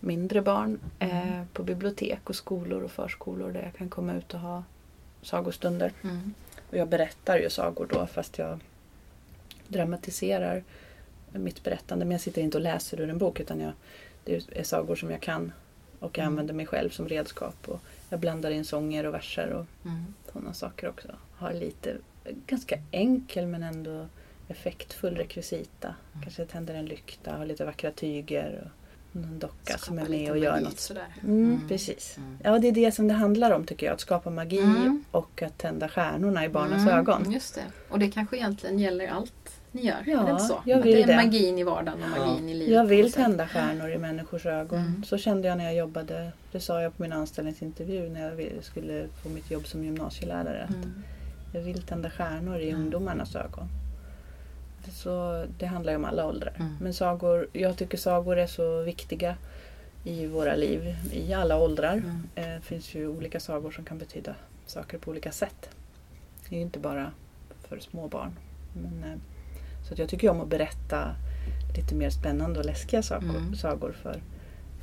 mindre barn eh, Mm. på bibliotek och skolor och förskolor där jag kan komma ut och ha sagostunder. Mm. Och jag berättar ju sagor då fast jag dramatiserar mitt berättande. Men jag sitter inte och läser ur en bok utan jag, det är sagor som jag kan och jag Mm. använder mig själv som redskap. Och jag blandar in sånger och verser och Mm. sådana saker också. Har lite, ganska enkel men ändå effektfull rekvisita. Mm. Kanske tänder en lykta, har lite vackra tyger och någon docka som Skapa är med och gör något. Sådär. Mm, Mm. Precis. Mm. Ja, det är det som det handlar om tycker jag. Att skapa magi Mm. och att tända stjärnorna i barnens Mm, ögon. Just det. Och det kanske egentligen gäller allt ni gör? Ja, är det inte så? jag att vill det är det. magin i vardagen och magin i livet. Jag vill tända stjärnor i människors ögon. Mm. Så kände jag när jag jobbade. Det sa jag på min anställningsintervju när jag skulle få mitt jobb som gymnasielärare. att Mm. Jag vill tända stjärnor i Mm. ungdomarnas ögon. Det, så, det handlar ju om alla åldrar. Mm. Men sagor, jag tycker sagor är så viktiga i våra liv, i alla åldrar. Mm. Eh, Det finns ju olika sagor som kan betyda saker på olika sätt. Det är ju inte bara för små barn. Men, eh, så att jag tycker om att berätta lite mer spännande och läskiga sagor, Mm. sagor för,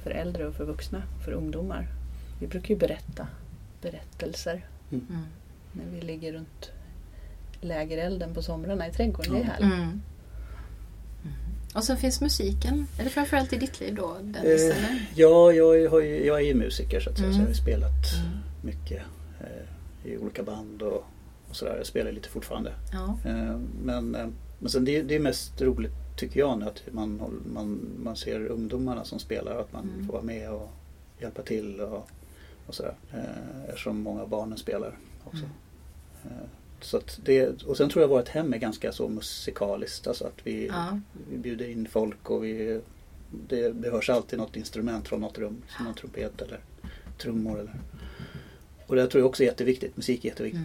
för äldre och för vuxna, för ungdomar. Vi brukar ju berätta berättelser Mm. när vi ligger runt lägerelden på somrarna i trädgården. Det är härligt. Mm. Mm. Och sen finns musiken. Är det framförallt i ditt liv då? Dennis, Eh, eller? ja, jag, har ju, jag är ju musiker så att säga. Mm. Så jag har ju spelat Mm. mycket eh, i olika band och, och sådär. Jag spelar lite fortfarande. Ja. Eh, men, eh, men sen det, det är mest roligt tycker jag nu att man, man, man ser ungdomarna som spelar och att man Mm. får vara med och hjälpa till och, och sådär. Eh, eftersom många barnen spelar också. Mm. Eh, så det, och sen tror jag vårt hem är ganska så musikaliskt. Alltså att vi, Ja. vi bjuder in folk och vi, det, det hörs alltid något instrument från något rum. Som någon trumpet eller trummor. Eller. Och det tror jag också är jätteviktigt. Musik är jätteviktigt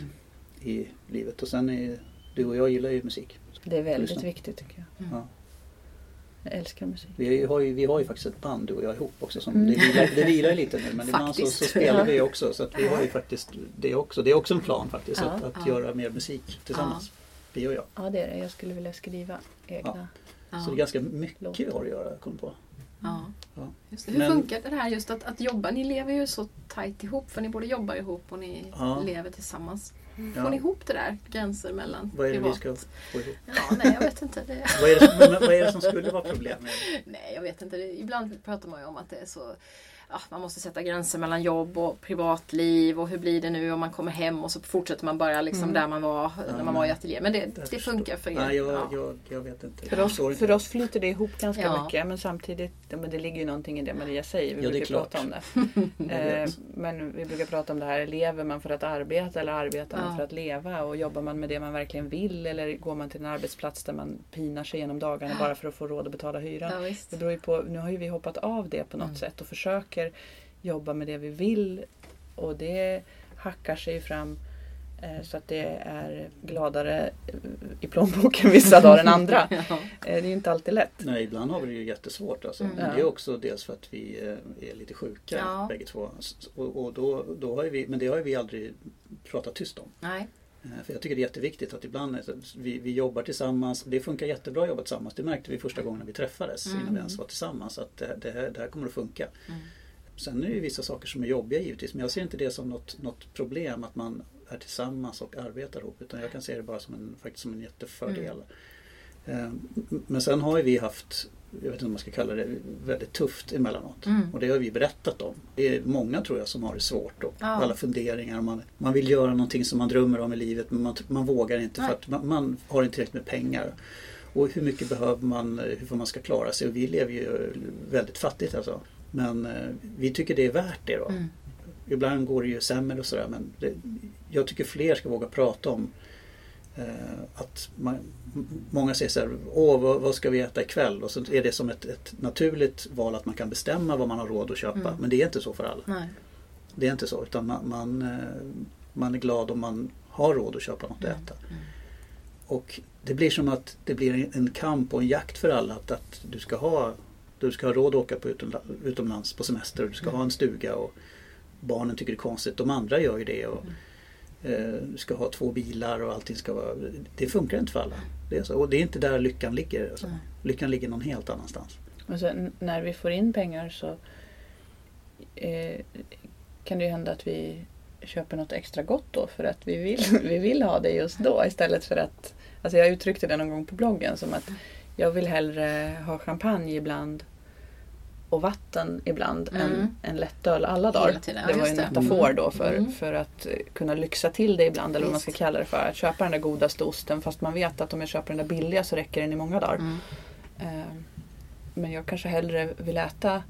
Mm. i livet. Och sen är du och jag gillar ju musik. Det är väldigt Lyssna. viktigt tycker jag. Mm. Ja. Jag älskar musik. Vi har, ju, vi har ju faktiskt ett band du och jag ihop också. Som, Mm. det, vilar, det vilar ju lite nu men ibland så, så spelar vi också. Så att vi har ju faktiskt det också. Det är också en plan faktiskt. Ja. att att Ja. göra mer musik tillsammans. Vi och jag. Ja det är det. Jag skulle vilja skriva egna. Ja. Så det är ganska mycket Låt. vi har att göra, kom på. Ja. Ja. Just det. Hur Men- funkar det här just att, att jobba? Ni lever ju så tajt ihop för ni både jobbar ihop och ni Ja. lever tillsammans. Ja. Får ni ihop det där? Gränser mellan Vad är det vi privat? ska få ihop? Ja, nej jag vet inte. Det... Vad är det, som- vad är det som skulle vara problemet? Nej, jag vet inte. Ibland pratar man ju om att det är så ja, man måste sätta gränser mellan jobb och privatliv och hur blir det nu om man kommer hem och så fortsätter man bara liksom Mm. där man var när man var i ateljé. Men det, det funkar för er. Nej, jag, ja. jag, jag vet inte. För oss, för oss flyter det ihop ganska Ja. mycket men samtidigt, men det ligger ju någonting i det Maria säger. Vi Ja, brukar klart. prata om det. Eh, men vi brukar prata om det här, lever man för att arbeta eller arbetar man Ja. för att leva? Och jobbar man med det man verkligen vill eller går man till en arbetsplats där man pinar sig genom dagarna bara för att få råd att betala hyran? Det beror ju på, nu har ju vi hoppat av det på något Mm. sätt och försöker jobba med det vi vill. Och det hackar sig fram eh, så att det är gladare eh, i plånboken vissa dagar än andra. Ja. Eh, Det är ju inte alltid lätt. Nej, ibland har vi det ju jättesvårt. Alltså. Mm. Men det är också dels för att vi är lite sjuka Ja. bägge två. Och, och då, då har vi, men det har ju vi aldrig pratat tyst om. Nej. För jag tycker det är jätteviktigt att ibland det- vi, vi jobbar tillsammans. Det funkar jättebra att jobba tillsammans. Det märkte vi första gången vi träffades Mm. innan vi ens var tillsammans. Att det, det, här, det här kommer att funka. Mm. Sen är det ju vissa saker som är jobbiga givetvis. Men jag ser inte det som något, något problem att man är tillsammans och arbetar ihop. Utan jag kan se det bara som en, faktiskt som en jättefördel. Mm. Eh, Men sen har ju vi haft, jag vet inte om man ska kalla det, väldigt tufft emellanåt. Mm. Och det har vi berättat om. Det är många tror jag som har det svårt och Ja. alla funderingar. Man, man vill göra någonting som man drömmer om i livet men man, man vågar inte Nej. för att man, man har inte tillräckligt med pengar. Och hur mycket behöver man, hur man ska klara sig? Och vi lever ju väldigt fattigt alltså. Men eh, vi tycker det är värt det då. Mm. Ibland går det ju sämre och sådär men det, jag tycker fler ska våga prata om eh, att man, många säger så här, åh vad, vad ska vi äta ikväll? Och så är det som ett, ett naturligt val att man kan bestämma vad man har råd att köpa. Mm. Men det är inte så för alla. Nej. Det är inte så utan man, man, eh, man är glad om man har råd att köpa något att Mm. äta. Och det blir som att det blir en kamp och en jakt för alla att, att du ska ha du ska ha råd att åka på utomla- utomlands på semester och du ska ha en stuga och barnen tycker det är konstigt. De andra gör ju det. Och, eh, du ska ha två bilar och allting ska vara... Det funkar inte för alla. Det är så. Och det är inte där lyckan ligger. Alltså. Lyckan ligger någon helt annanstans. Och sen när vi får in pengar så eh, kan det ju hända att vi köper något extra gott då för att vi vill, vi vill ha det just då istället för att Alltså jag uttryckte det någon gång på bloggen som att jag vill hellre ha champagne ibland och vatten ibland Mm. än, än lättöl alla dagar. tiden, det var ju en metafor Mm. då för, Mm. för att kunna lyxa till det ibland eller vad man ska kalla det för. Att köpa den där godaste osten fast man vet att om jag köper den där billiga så räcker den i många dagar. Mm. Eh, Men jag kanske hellre vill äta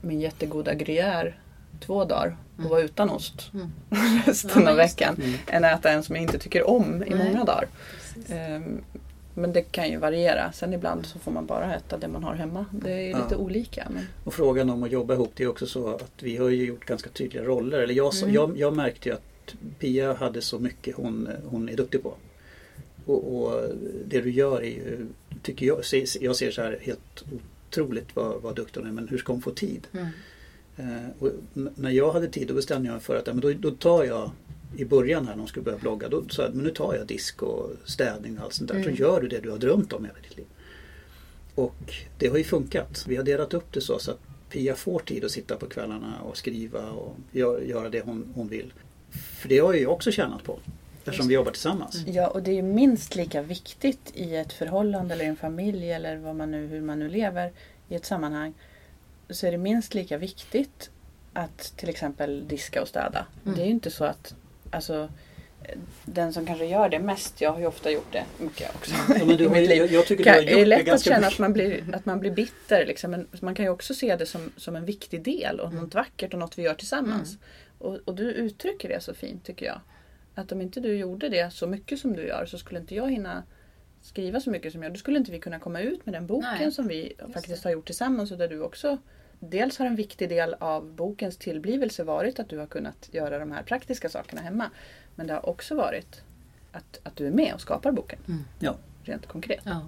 min jättegoda gruyère två dagar och Mm. vara utan ost Mm. resten Ja, av veckan. Mm. Än äta en som jag inte tycker om i Nej. många dagar. Precis. Eh, Men det kan ju variera. Sen ibland så får man bara äta det man har hemma. Det är Ja. lite olika. Men... Och frågan om att jobba ihop det är också så att vi har ju gjort ganska tydliga roller. Eller jag, Mm. jag, jag märkte ju att Pia hade så mycket hon, hon är duktig på. Och, och det du gör är ju, tycker jag, jag ser så här helt otroligt vad, vad duktig hon är men hur ska hon få tid? Mm. Eh, när jag hade tid då bestämde jag mig för att ja, men då, då tar jag i början här när de skulle börja blogga då sa jag men nu tar jag disk och städning och allt sånt där. Mm. Så gör du det du har drömt om hela ditt liv. Och det har ju funkat. Vi har delat upp det så, så att Pia får tid att sitta på kvällarna och skriva och gö- göra det hon, hon vill. För det har jag ju också tjänat på. Eftersom vi jobbar tillsammans. Ja, och det är ju minst lika viktigt i ett förhållande eller en familj eller vad man nu, hur man nu lever i ett sammanhang. Så är det minst lika viktigt att till exempel diska och städa. Mm. Det är ju inte så att alltså, den som kanske gör det mest, jag har ju ofta gjort det mycket också Ja, men du i har, mitt ju- liv. jag, jag tycker du Kan, har det är det lätt att känna mycket. att man blir, att man blir bitter. Liksom. Men man kan ju också se det som, som en viktig del och Mm. något vackert och något vi gör tillsammans. Och, och du uttrycker det så fint tycker jag. Att om inte du gjorde det så mycket som du gör så skulle inte jag hinna skriva så mycket som jag. Då skulle inte vi kunna komma ut med den boken Nej, som vi faktiskt det. har gjort tillsammans och där du också Dels har en viktig del av bokens tillblivelse varit att du har kunnat göra de här praktiska sakerna hemma. Men det har också varit att, att du är med och skapar boken. Mm. Ja. Rent konkret. Ja.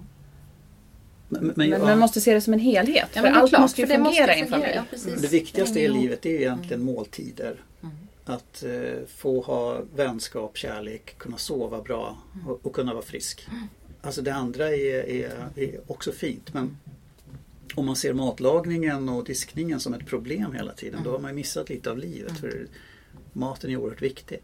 Men, men, Men ja, man måste se det som en helhet. Ja, för allt klart, måste ju fungera måste i en familj. ja, det viktigaste i ihop. livet är ju egentligen måltider. Mm. Att eh, få ha vänskap, kärlek, kunna sova bra Mm. och, och kunna vara frisk. Alltså det andra är, är, är också fint men om man ser matlagningen och diskningen som ett problem hela tiden då har man missat lite av livet. För maten är oerhört viktig.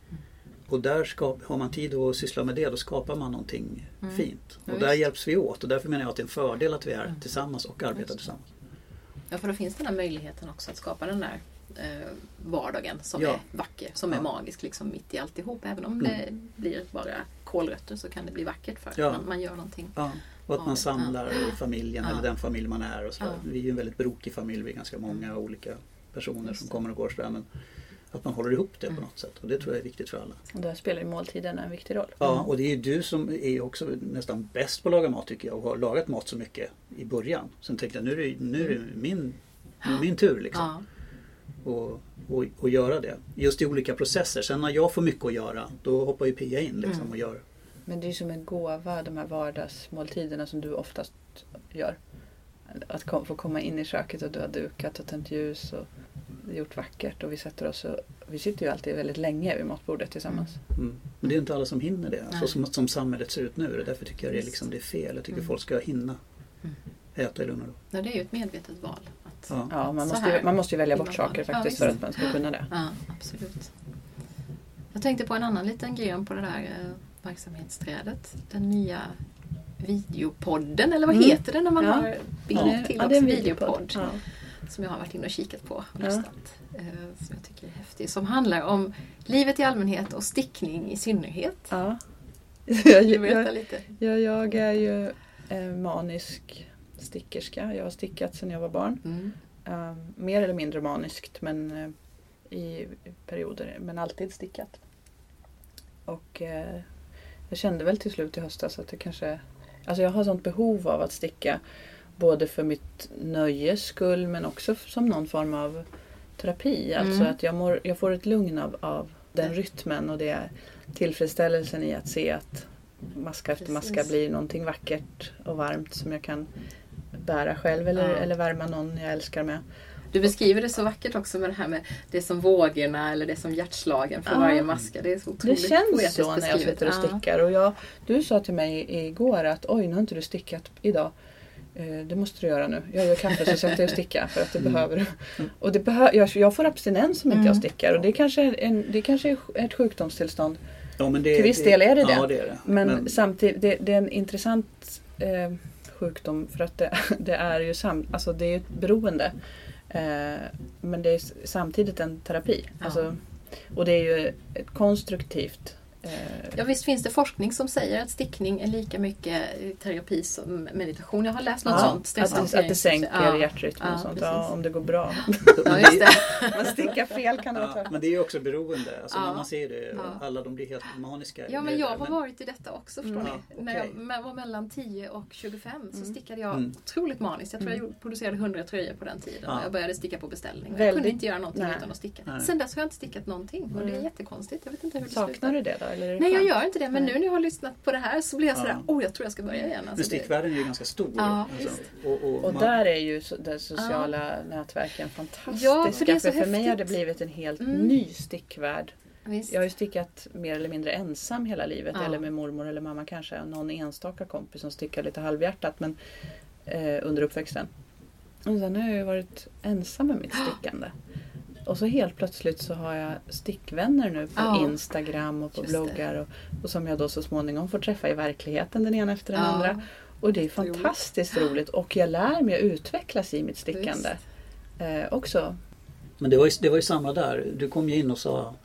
Och där skap, har man tid att syssla med det då skapar man någonting Mm. fint. Ja, Och där visst. hjälps vi åt och därför menar jag att det är en fördel att vi är Mm. tillsammans och arbetar Just tillsammans. Ja, för då finns den här möjligheten också att skapa den där eh, vardagen som Ja. är vacker, som Ja. är magisk liksom mitt i alltihop. Även om Mm. det blir bara kolrötter så kan det bli vackert för Ja. man, man gör någonting. Och att man samlar familjen Ja. eller den familj man är. Och så. Ja. Vi är ju en väldigt brokig familj, vi är ganska många olika personer som kommer och går sådär. Men att man håller ihop det Mm. på något sätt och det tror jag är viktigt för alla. Och där spelar ju måltiden en viktig roll. Ja, och det är ju du som är också nästan bäst på att laga mat tycker jag och har lagat mat så mycket i början. Sen tänkte jag nu är det, nu är det min, min tur liksom. Ja. och, och, och göra det. Just i olika processer. Sen när jag får mycket att göra då hoppar ju Pia in liksom Mm. och gör. Men det är ju som en gåva, de här vardagsmåltiderna som du oftast gör. Att kom, få komma in i köket och du har dukat och tänt ljus och gjort vackert och vi sätter oss och vi sitter ju alltid väldigt länge vid matbordet tillsammans. Mm. Men det är inte alla som hinner det. Så som, som samhället ser ut nu. Därför tycker jag det är, liksom, det är fel. Jag tycker Mm. folk ska hinna Mm. äta i lugn och ro. Ja, det är ju ett medvetet val. Att, Ja. Ja, man måste, ju, man måste ju välja bort saker faktiskt Ja, för att man ska kunna det. Ja, absolut. Jag tänkte på en annan liten gren på det där eh, verksamhetsträdet. Den nya videopodden, eller vad Mm. heter det när man Ja. har bild Ja, till ja, också? en videopodd. Ja. Som jag har varit inne och kikat på och Ja. lyssnat. eh, Som jag tycker är häftig. Som handlar om livet i allmänhet och stickning i synnerhet. Ja. Jag, jag, lite? jag, jag är ju eh, manisk stickerska. Jag har stickat sedan jag var barn. Mm. Eh, mer eller mindre maniskt men eh, i perioder. Men alltid stickat. Och eh, jag kände väl till slut i höstas att det kanske... Alltså jag har sånt behov av att sticka. Både för mitt nöjes skull men också som någon form av terapi. Alltså Mm. att jag, mår, jag får ett lugn av, av den rytmen och det tillfredsställelsen i att se att maska efter maska blir någonting vackert och varmt som jag kan bära själv eller, Ja. eller värma någon jag älskar med. Du beskriver det så vackert också med det här med det som vågorna eller det som hjärtslagen för Ja. varje maska. Det är så Det otroligt känns poetiskt så när jag sitter och stickar. Och jag, du sa till mig igår att oj, nu har inte du stickat idag. Eh, Det måste du göra nu. Jag gör kaffe så sätter jag och sticka för att det Mm. behöver du. Och det behö- jag, jag får abstinens om inte jag Mm. stickar och det kanske är, en, det kanske är ett sjukdomstillstånd. Ja, men det, Till viss del är det det. Ja, det är det. Men, samtidigt, det, det är en intressant eh, sjukdom för att det, det är ju sam, alltså det är ett beroende. Eh, men det är samtidigt en terapi. Ja. Alltså, och det är ju ett konstruktivt Ja visst finns det forskning som säger att stickning är lika mycket terapi som meditation. Jag har läst något Ja, sånt. att, det, stresshantering. att det sänker Ja. hjärtrytmen Ja, och sånt. Ja, om det går bra. Ja, just det. Man stickar fel kan det vara men det är ju också beroende. Alltså, Ja. när man ser det, Ja. alla de blir helt maniska. Ja men jag har varit i detta också förstår Mm. ni. Ja, När jag var mellan 10 och 25 så Mm. stickade jag Mm. otroligt maniskt. Jag tror jag Mm. producerade 100 tröjor på den tiden. Ja. Jag började sticka på beställning. Jag kunde inte göra någonting Nej. utan att sticka. Nej. Sen dess har jag inte stickat någonting och det är jättekonstigt. Jag vet inte hur det Saknar slutar. du det då? Eller Nej jag gör inte det men Nej. nu när jag har lyssnat på det här så blir jag sådär, Ja. oh jag tror jag ska börja igen. Alltså, det, stickvärlden är ju ganska stor. Ja, alltså, och, och, Och man- där är ju de sociala nätverken fantastiska. Ja, för det är så för mig har det blivit en helt Mm. ny stickvärld. visst. Jag har ju stickat mer eller mindre ensam hela livet. Ja. Eller med mormor eller mamma kanske. Någon enstaka kompis som stickar lite halvhjärtat men, eh, under uppväxten. Och sen har jag ju varit ensam med mitt stickande. Och så helt plötsligt så har jag stickvänner nu på Ja. Instagram och på bloggar. Och, och som jag då så småningom får träffa i verkligheten den ena efter den Ja. andra. Och det är fantastiskt roligt. Och jag lär mig att utvecklas i mitt stickande. Eh, också. Men det var, ju, det var ju samma där. Du kom ju in och sa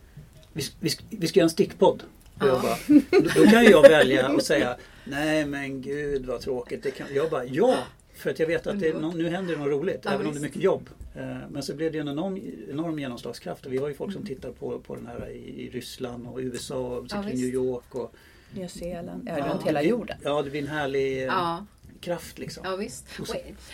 vi, vi, vi ska göra en stickpodd. Och jag Ja. bara, då, då kan ju jag välja och säga Nej men gud vad tråkigt. Det kan, jag bara ja. För att jag vet att det, nu händer det något roligt. Ja, även om det är mycket jobb. Eh, Men så blev det en enorm, enorm genomslagskraft. Och vi har ju folk som Mm. tittar på, på den här i, Ryssland och USA och Ja. New York. Och, Nya Zeeland. Ja, runt hela jorden. Ja det blir en härlig eh, Ja, kraft liksom. ja visst. Och,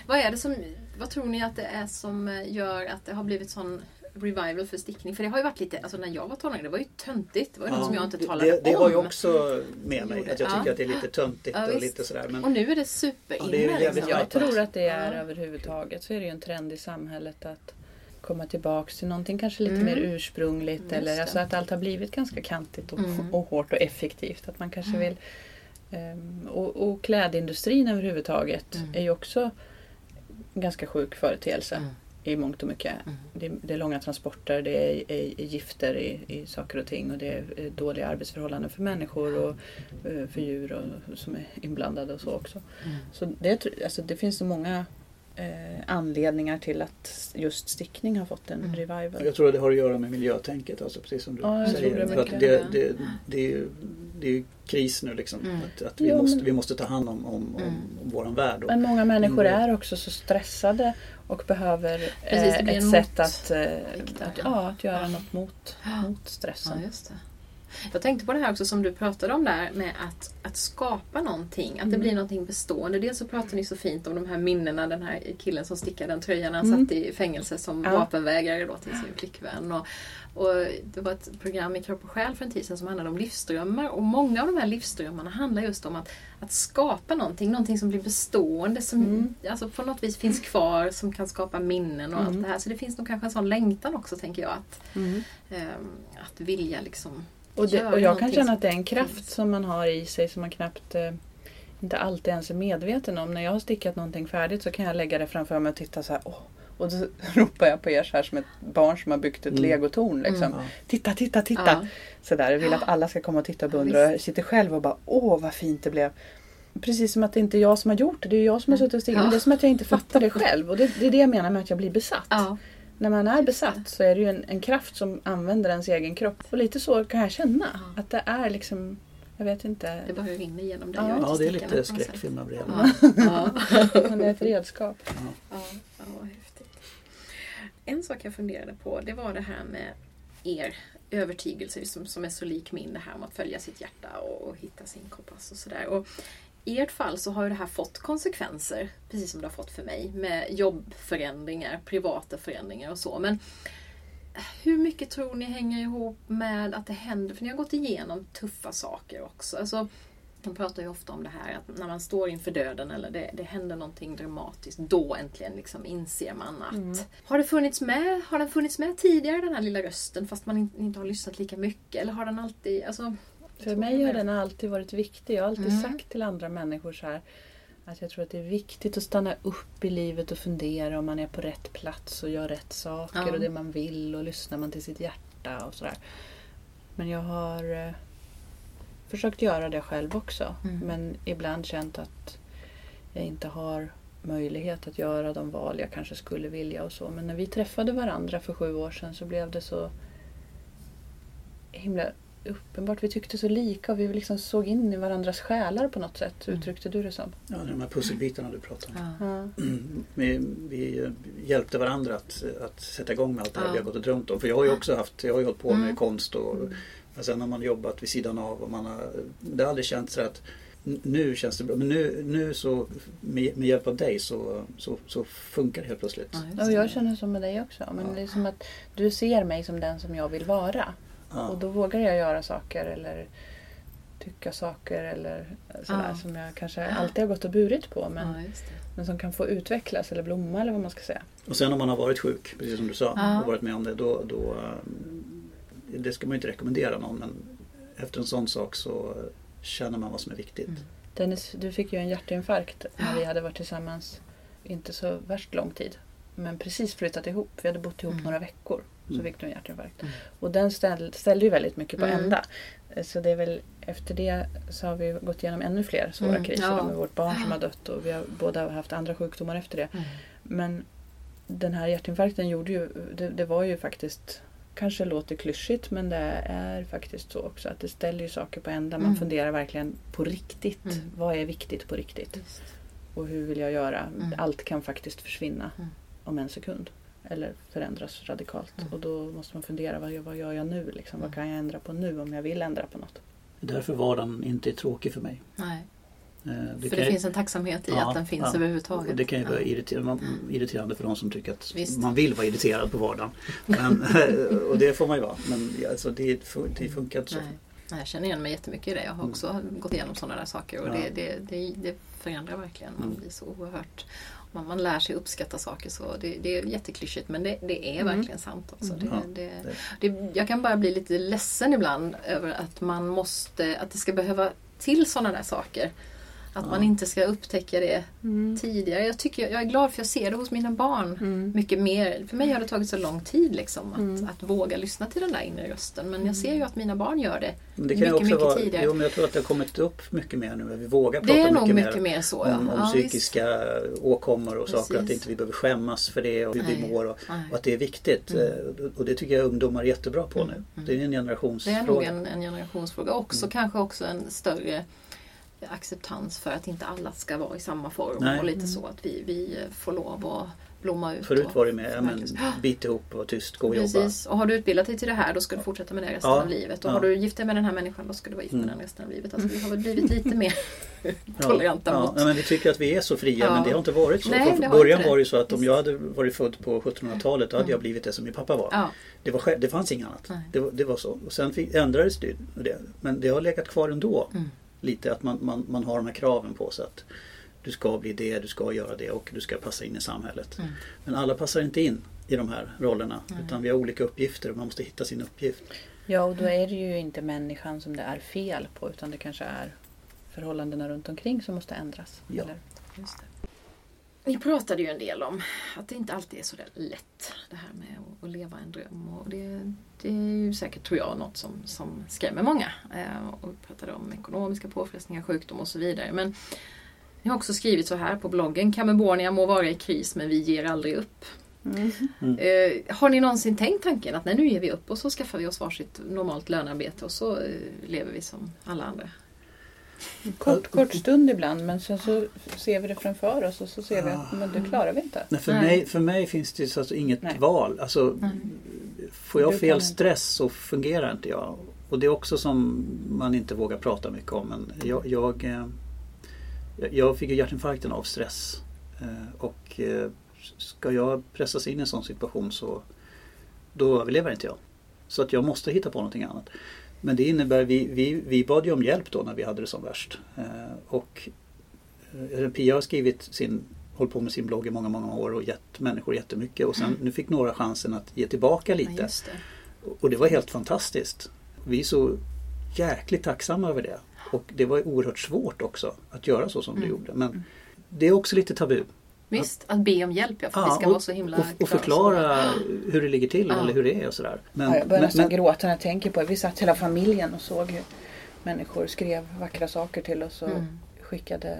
vad är det som, vad tror ni att det är som eh, gör att det har blivit sån revival för stickning? För det har ju varit lite, alltså när jag var tonåring, det var ju töntigt. Det var ju något som jag inte det- talade det, det om. har jag också med mig. Att jag Ja. tycker att det är lite töntigt Ja, och visst. lite sådär. Men, Och nu är det superinne. Ja, det liksom. Jag tror att det är Ja. överhuvudtaget så är det ju en trend i samhället att komma tillbaks till någonting kanske lite Mm. mer ursprungligt. Just eller det. alltså att allt har blivit ganska kantigt och, Mm. och hårt och effektivt. Att man kanske Mm. vill ehm, och, och klädindustrin överhuvudtaget Mm. är ju också en ganska sjuk företeelse Mm. I mångt och mycket. Mm. Det, det är långa transporter, det är, är, är gifter i, i saker och ting och det är eh, dåliga arbetsförhållanden för människor och eh, för djur och, som är inblandade och så också. Mm. Så det, alltså det finns så många eh, anledningar till att just stickning har fått en Mm. revival. Jag tror att det har att göra med miljötänket, alltså precis som du Ja, jag säger. tror det För att mycket. det, det, det, är ju, det är ju kris nu liksom. Mm. Att, att vi, Ja, måste, men- vi måste ta hand om, om, om, Mm. om våran värld. Och, Men många människor Mm. är också så stressade och behöver Precis, eh, ett sätt att, eh, att, ja, att göra Ja. något mot, Ja. mot Ja, stressen. just det. Jag tänkte på det här också som du pratade om där med att, att skapa någonting, att det Mm. blir någonting bestående. Dels så pratar ni så fint om de här minnena, den här killen som stickade den tröjan han Mm. satt i fängelse som Ja. vapenvägrare då till sin flickvän. Och, och det var ett program i Kropp och Själ för en tid sedan som handlade om livsdrömmar och många av de här livsdrömmarna handlar just om att, att skapa någonting, någonting som blir bestående, som Mm. alltså på något vis finns kvar, som kan skapa minnen och allt Mm. det här. Så det finns nog kanske en sån längtan också tänker jag, att, ehm, att vilja liksom Och, det, och jag kan känna att det är en kraft finns. som man har i sig som man knappt eh, inte alltid ens är medveten om. När jag har stickat någonting färdigt så kan jag lägga det framför mig och titta så här. Åh. Och då ropar jag på er så här som ett barn som har byggt ett Mm. legotorn. Liksom. Mm. ja. Titta, titta, titta! Ja. Så där. Jag vill att alla ska komma och titta och Ja, beundra. visst. jag sitter själv och bara åh vad fint det blev. Precis som att det inte är jag som har gjort det. Det är jag som har suttit och stickat. Ja. Men det är som att jag inte fattar det själv. Och det, det är det jag menar med att jag blir besatt. Ja, När man är besatt så är det ju en, en kraft som använder ens egen kropp. Och lite så kan jag känna. Ja. Att det är liksom, jag vet inte. det bara rinner igenom dig. Ja. Ja, det är lite skräckfilm över det hela. Ja. Ja. Men det är ett redskap. Ja, ja, vad häftigt. En sak jag funderade på det var det här med er övertygelse som, som är så lik min, det här om att följa sitt hjärta och, och hitta sin kompass och sådär. I ert fall så har ju det här fått konsekvenser, precis som det har fått för mig, med jobbförändringar, privata förändringar och så. Men hur mycket tror ni hänger ihop med att det händer, för ni har gått igenom tuffa saker också. Alltså, man pratar ju ofta om det här att när man står inför döden eller det, det händer någonting dramatiskt, då äntligen liksom inser man att Mm. har det funnits med, har den funnits med tidigare den här lilla rösten fast man inte, inte har lyssnat lika mycket? Eller har den alltid, alltså, För mig har den alltid varit viktig. Jag har alltid Mm. sagt till andra människor så här att jag tror att det är viktigt att stanna upp i livet och fundera om man är på rätt plats och gör rätt saker Ja. och det man vill och lyssnar man till sitt hjärta och sådär. Men jag har eh, försökt göra det själv också. Mm. Men ibland känt att jag inte har möjlighet att göra de val jag kanske skulle vilja och så. Men när vi träffade varandra för sju år sedan så blev det så himla uppenbart. Vi tyckte så lika och vi liksom såg in i varandras själar på något sätt. Mm. Uttryckte du det som? Ja, de här pusselbitarna du pratar om. ja. Ja. Vi, vi hjälpte varandra att, att sätta igång med allt det här Ja. vi har gått och drömt om. För jag har ju också haft, jag har ju hållit på med Mm. konst och, och sen har man jobbat vid sidan av och man har, det har aldrig känts så att nu känns det bra. Men nu, nu så med, med hjälp av dig så, så, så funkar det helt plötsligt. Ja, jag känner så med dig också. Men Ja. det är som att du ser mig som den som jag vill vara. Ja. Och då vågar jag göra saker eller tycka saker eller sådär Ja. som jag kanske alltid har gått och burit på. Men, Ja, men som kan få utvecklas eller blomma eller vad man ska säga. Och sen om man har varit sjuk, precis som du sa, Ja. och varit med om det, då, då um, det ska man ju inte rekommendera någon men efter en sån sak så känner man vad som är viktigt. Mm. Dennis, du fick ju en hjärtinfarkt när vi hade varit tillsammans inte så värst lång tid. Men precis flyttat ihop. Vi hade bott ihop Mm. några veckor. Så Mm. fick du en hjärtinfarkt. Mm. Och den ställ, ställde ju väldigt mycket på Mm. ända. Så det är väl efter det så har vi gått igenom ännu fler svåra Mm, kriser. ja. Med vårt barn som har dött och vi har båda haft andra sjukdomar efter det. Mm. Men den här hjärtinfarkten gjorde ju, det, det var ju faktiskt Kanske låter klyschigt men det är faktiskt så också att det ställer ju saker på ända. Man Mm. funderar verkligen på riktigt. Mm. Vad är viktigt på riktigt? Just. Och hur vill jag göra? Mm. Allt kan faktiskt försvinna Mm. om en sekund. Eller förändras radikalt. Mm. Och då måste man fundera, vad, gör- vad gör jag nu? Liksom? Vad Mm. kan jag ändra på nu om jag vill ändra på något? Det är därför vardagen inte är tråkig för mig. Nej. Eh, För kan det ju- finns en tacksamhet i Ja, att den finns ja. överhuvudtaget. Och det kan ju vara Ja. irriterande, irriterande för de som tycker att Visst. man vill vara irriterad på vardagen. Men, och det får man ju vara. Men alltså, det, det funkar inte så. Nej. Nej, jag känner igen mig jättemycket i det. Jag har Mm. också gått igenom sådana där saker och Ja. det, det, det, det förändrar verkligen. Man Mm. blir så oerhört... Man, man lär sig uppskatta saker så det, det är jätteklyschigt men det, det är Mm. verkligen sant också. Mm. Det, det, jag kan bara bli lite ledsen ibland över att man måste, att det ska behöva till sådana där saker. Att Ja. man inte ska upptäcka det Mm. tidigare. Jag, tycker, jag är glad för jag ser det hos mina barn Mm. mycket mer. För mig har det tagit så lång tid liksom, att, Mm. att våga lyssna till den där inre rösten. Men jag ser ju att mina barn gör det. Det Mycket, mycket vara, tidigare. jo, men jag tror att det har kommit upp mycket mer nu. Vi vågar Det prata är nog mycket, mycket mer mer så. om, ja. om Ja, psykiska åkommor och saker. Att Precis. inte vi behöver skämmas för det och hur vi mår. Och, och att det är viktigt. Mm. Eh, Och det tycker jag ungdomar är jättebra på nu. Mm. Mm. Det är en Det är nog generationsfråga. en, en generationsfråga. Också Mm. kanske också en större acceptans för att inte alla ska vara i samma form. Nej. Och lite så att vi, vi får lov att blomma ut. Förut var det med ja, men, bit ihop och tyst, gå och jobba. Precis. Och har du utbildat dig till det här då ska du fortsätta med det resten Ja. av livet. Och Ja. har du gift dig med den här människan då ska du vara gift med Mm. den resten av livet. Alltså, vi har väl blivit lite mer toleranta ja, mot... ja, men vi tycker att vi är så fria Ja. men det har inte varit så. Nej, Från början var det ju så att om jag hade varit född på 1700-talet då hade Mm. jag blivit det som min pappa var. Ja, Det, var själv- det fanns inget annat. Det var, det var så. Och sen fick, ändrades det, det. Men det har legat kvar ändå. Mm. Lite att man, man, man har de här kraven på sig. Att du ska bli det, du ska göra det och du ska passa in i samhället. Mm. Men alla passar inte in i de här rollerna. Nej. Utan vi har olika uppgifter och man måste hitta sin uppgift. Ja, och då är det ju inte människan som det är fel på utan det kanske är förhållandena runt omkring som måste ändras. Ja. Eller? just det. Vi pratade ju en del om att det inte alltid är så lätt det här med att, att leva en dröm. Och det, det är ju säkert, tror jag, något som, som skrämmer många. Eh, och vi pratade om ekonomiska påfrestningar, sjukdom och så vidare. Men ni har också skrivit så här på bloggen. Camebornia må vara i kris men vi ger aldrig upp. Mm. Eh, har ni någonsin tänkt tanken att nej, nu ger vi upp och så skaffar vi oss varsitt normalt lönearbete och så eh, lever vi som alla andra? Kort, kort stund ibland men sen så ser vi det framför oss och så ser vi att men det klarar vi inte. Nej, för, Nej. Mig, för mig finns det så alltså inget Nej. val. Alltså, Nej. får jag fel stress så fungerar inte jag. Och det är också som man inte vågar prata mycket om. Men jag, jag, eh, jag fick ju hjärtinfarkten av stress. Eh, Och eh, ska jag pressas in i en sån situation så då överlever inte jag. Så att jag måste hitta på någonting annat. Men det innebär, vi, vi, vi bad ju om hjälp då när vi hade det som värst. Eh, Och eh, Pia har skrivit sin, hållit på med sin blogg i många, många år och gett människor jättemycket. Och sen nu fick några chansen att ge tillbaka Ja, lite. just det. Och det var helt fantastiskt. Vi är så jäkligt tacksamma över det. Och det var oerhört svårt också att göra så som du Mm. gjorde. Men det är också lite tabu. Visst, att be om hjälp ja, för att vi ska och, vara så himla och, och klara. förklara hur det ligger till Ja. eller hur det är och sådär. Men, Ja, jag börjar nästan men, gråta när jag tänker på det. Vi satt hela familjen och såg hur människor skrev vackra saker till oss och Mm. skickade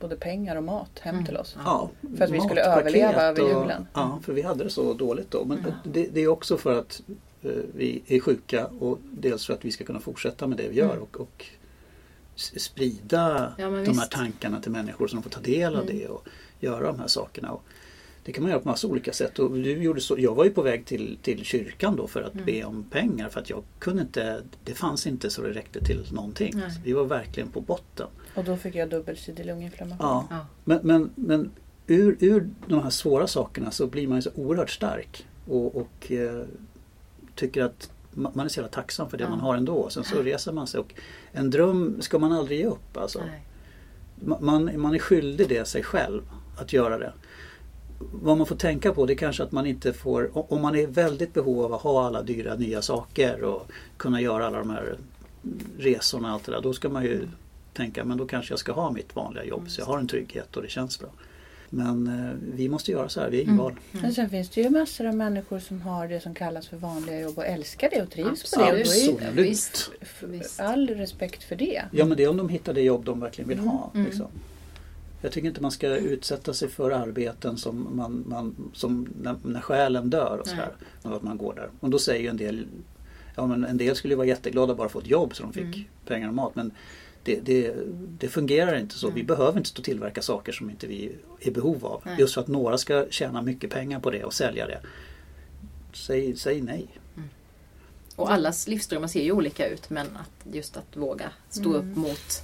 både pengar och mat hem Mm. till oss. ja, För att vi skulle överleva över och- julen. Ja, för vi hade det så dåligt då. Men Ja. det, det är också för att eh, vi är sjuka och dels för att vi ska kunna fortsätta med det vi gör Mm. och, och sprida Ja, de här tankarna till människor så de får ta del av Mm. det och göra de här sakerna. Och det kan man göra på massa olika sätt. Och du gjorde så, jag var ju på väg till, till kyrkan då för att Mm. be om pengar för att jag kunde inte, det fanns inte så det räckte till någonting. Nej. Vi var verkligen på botten. Och då fick jag dubbelsidig lunginflammation. Ja. Ja. Men, men, men ur, ur de här svåra sakerna så blir man ju så oerhört stark och, och eh, tycker att ma- man är så jävla tacksam för det Ja. man har ändå. Sen så reser man sig och en dröm ska man aldrig ge upp. Alltså. Man, man är skyldig det sig själv att göra det. Vad man får tänka på det är kanske att man inte får, om man är väldigt behov av att ha alla dyra nya saker och kunna göra alla de här resorna och allt det där. Då ska man ju tänka, men då kanske jag ska ha mitt vanliga jobb så jag har en trygghet och det känns bra. Men eh, vi måste göra så här, vi har inget Mm. val. Men sen finns det ju massor av människor som har det som kallas för vanliga jobb och älskar det och trivs på Absolut. det. Då är Absolut. Visst. f- Visst. all respekt för det. Ja men det är om de hittar det jobb de verkligen vill ha. Mm. Liksom. Jag tycker inte man ska utsätta sig för arbeten som, man, man, som när, när själen dör och sådär. Att man går där. Och då säger ju en del Ja men en del skulle ju vara jätteglada bara få ett jobb så de fick Mm. pengar och mat. Men det, det, det fungerar inte så. Vi Mm. behöver inte stå och tillverka saker som inte vi är i behov av. Nej. Just för att några ska tjäna mycket pengar på det och sälja det. Säg, säg nej. Och allas livsdrömmar ser ju olika ut men att just att våga stå Mm. upp mot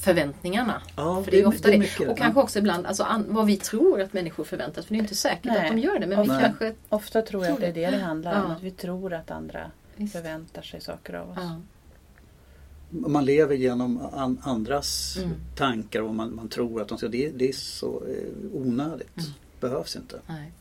förväntningarna. Ja, För det är ofta det. mycket Och kanske också ibland alltså, an, vad vi tror att människor förväntar sig. För det är inte säkert Nej. att de gör det. Men vi Nej. kanske... Ofta tror jag att det är det det handlar om. Ja. Att vi tror att andra Visst. förväntar sig saker av oss. Ja. Man lever genom an, andras Mm. tankar och man, man tror att de ska... Det, det är så eh, onödigt. Mm. Behövs inte. Nej.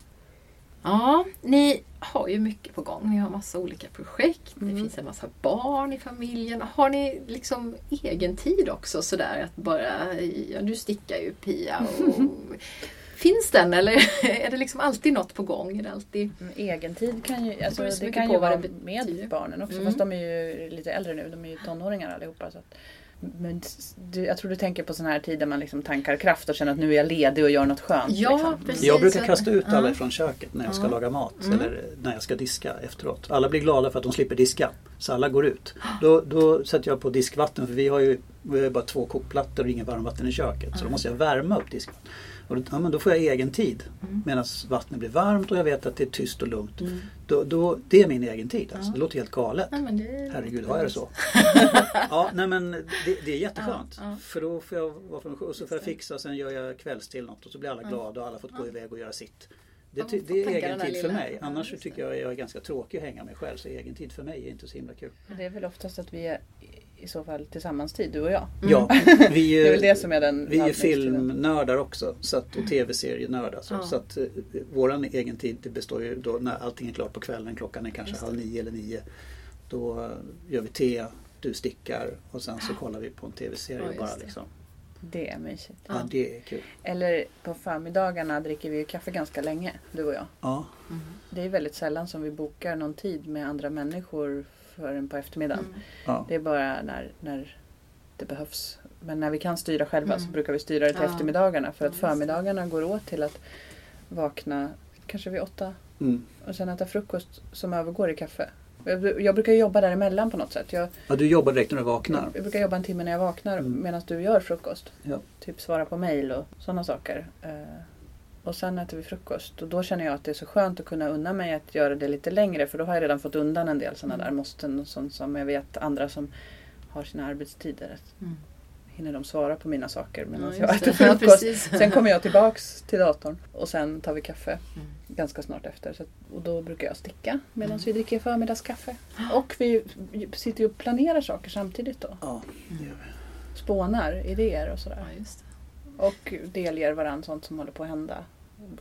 Ja, ni har ju mycket på gång. Ni har massa olika projekt. Det Mm. finns en massa barn i familjen. Har ni liksom egen tid också sådär att bara... Ja, du stickar ju Pia. Och, finns den eller är det liksom alltid något på gång? Är det alltid... Men Egen tid kan ju, alltså, det mycket kan ju vara det med barnen också. Mm. Fast de är ju lite äldre nu. De är ju tonåringar allihopa. Så att, men du, jag tror du tänker på sådana här tider man liksom tankar kraft och känner att nu är jag ledig och gör något skönt. Ja, liksom. precis. Jag brukar kasta ut alla från köket när jag ska laga mat Mm. eller när jag ska diska efteråt. Alla blir glada för att de slipper diska. Så alla går ut. Då, då sätter jag på diskvatten för vi har ju vi har ju bara två kokplattor och inget varmvatten i köket. Så då Mm. måste jag värma upp diskvatten. Och då, ja, men då får jag egen tid Mm. medan vattnet blir varmt och jag vet att det är tyst och lugnt. Mm. Då, då, det är min egen tid. Alltså. Ja. Det låter helt galet. Men det... Herregud, har jag det så? ja, nej men det, det är jätteskönt. Ja, ja. För då får jag vara själv. Och så får jag fixa sen gör jag kvälls till något och så blir alla Ja. glada och alla fått gå Ja. iväg och göra sitt. Det, Ja, får det är egen tid för mig. Ja, Annars tycker jag jag är ganska tråkig att hänga mig själv. Så egen tid för mig är inte så himla kul. Det är väl oftast att vi är i- så fall tillsammans tid, du och jag. Mm. Ja, vi Det är väl det som är den vi är filmnördar också så att, och tv-serienördar. Så, Ja. så att eh, våran egen tid det består ju då när allting är klart på kvällen. Klockan är kanske halv nio eller nio. Då eh, gör vi te, du stickar och sen så kollar vi på en tv-serie Ja, bara det. liksom. Det är mysigt. Ja, det är kul. Eller på förmiddagarna dricker vi ju kaffe ganska länge, du och jag. Ja, Mm. Det är väldigt sällan som vi bokar någon tid med andra människor förrän på eftermiddagen. Mm. ja. Det är bara när, när det behövs. Men när vi kan styra själva Mm. så brukar vi styra det till Ja. eftermiddagarna. För att förmiddagarna går åt till att vakna kanske vid åtta Mm. och sen äta frukost som övergår i kaffe. Jag, jag brukar jobba däremellan på något sätt. Jag, ja, du jobbar direkt när du vaknar. jag brukar jobba en timme när jag vaknar Mm. medan du gör frukost. Ja. Typ svara på mail och sådana saker. Och sen äter vi frukost. Och då känner jag att det är så skönt att kunna unna mig att göra det lite längre. För då har jag redan fått undan en del sådana Mm. där måsten. Och sånt som jag vet andra som har sina arbetstider. Mm. hinner de svara på mina saker medan Ja, jag äter. Ja, frukost. precis. Sen kommer jag tillbaks till datorn och sen tar vi kaffe Mm. ganska snart efter. Så, att- och då brukar jag sticka medan Mm. vi dricker förmiddagskaffe. Och vi sitter ju och planerar saker samtidigt då. Ja, Mm. det gör vi. Spånar idéer och sådär. Ja, just det. Och delger varandra sånt som håller på att hända.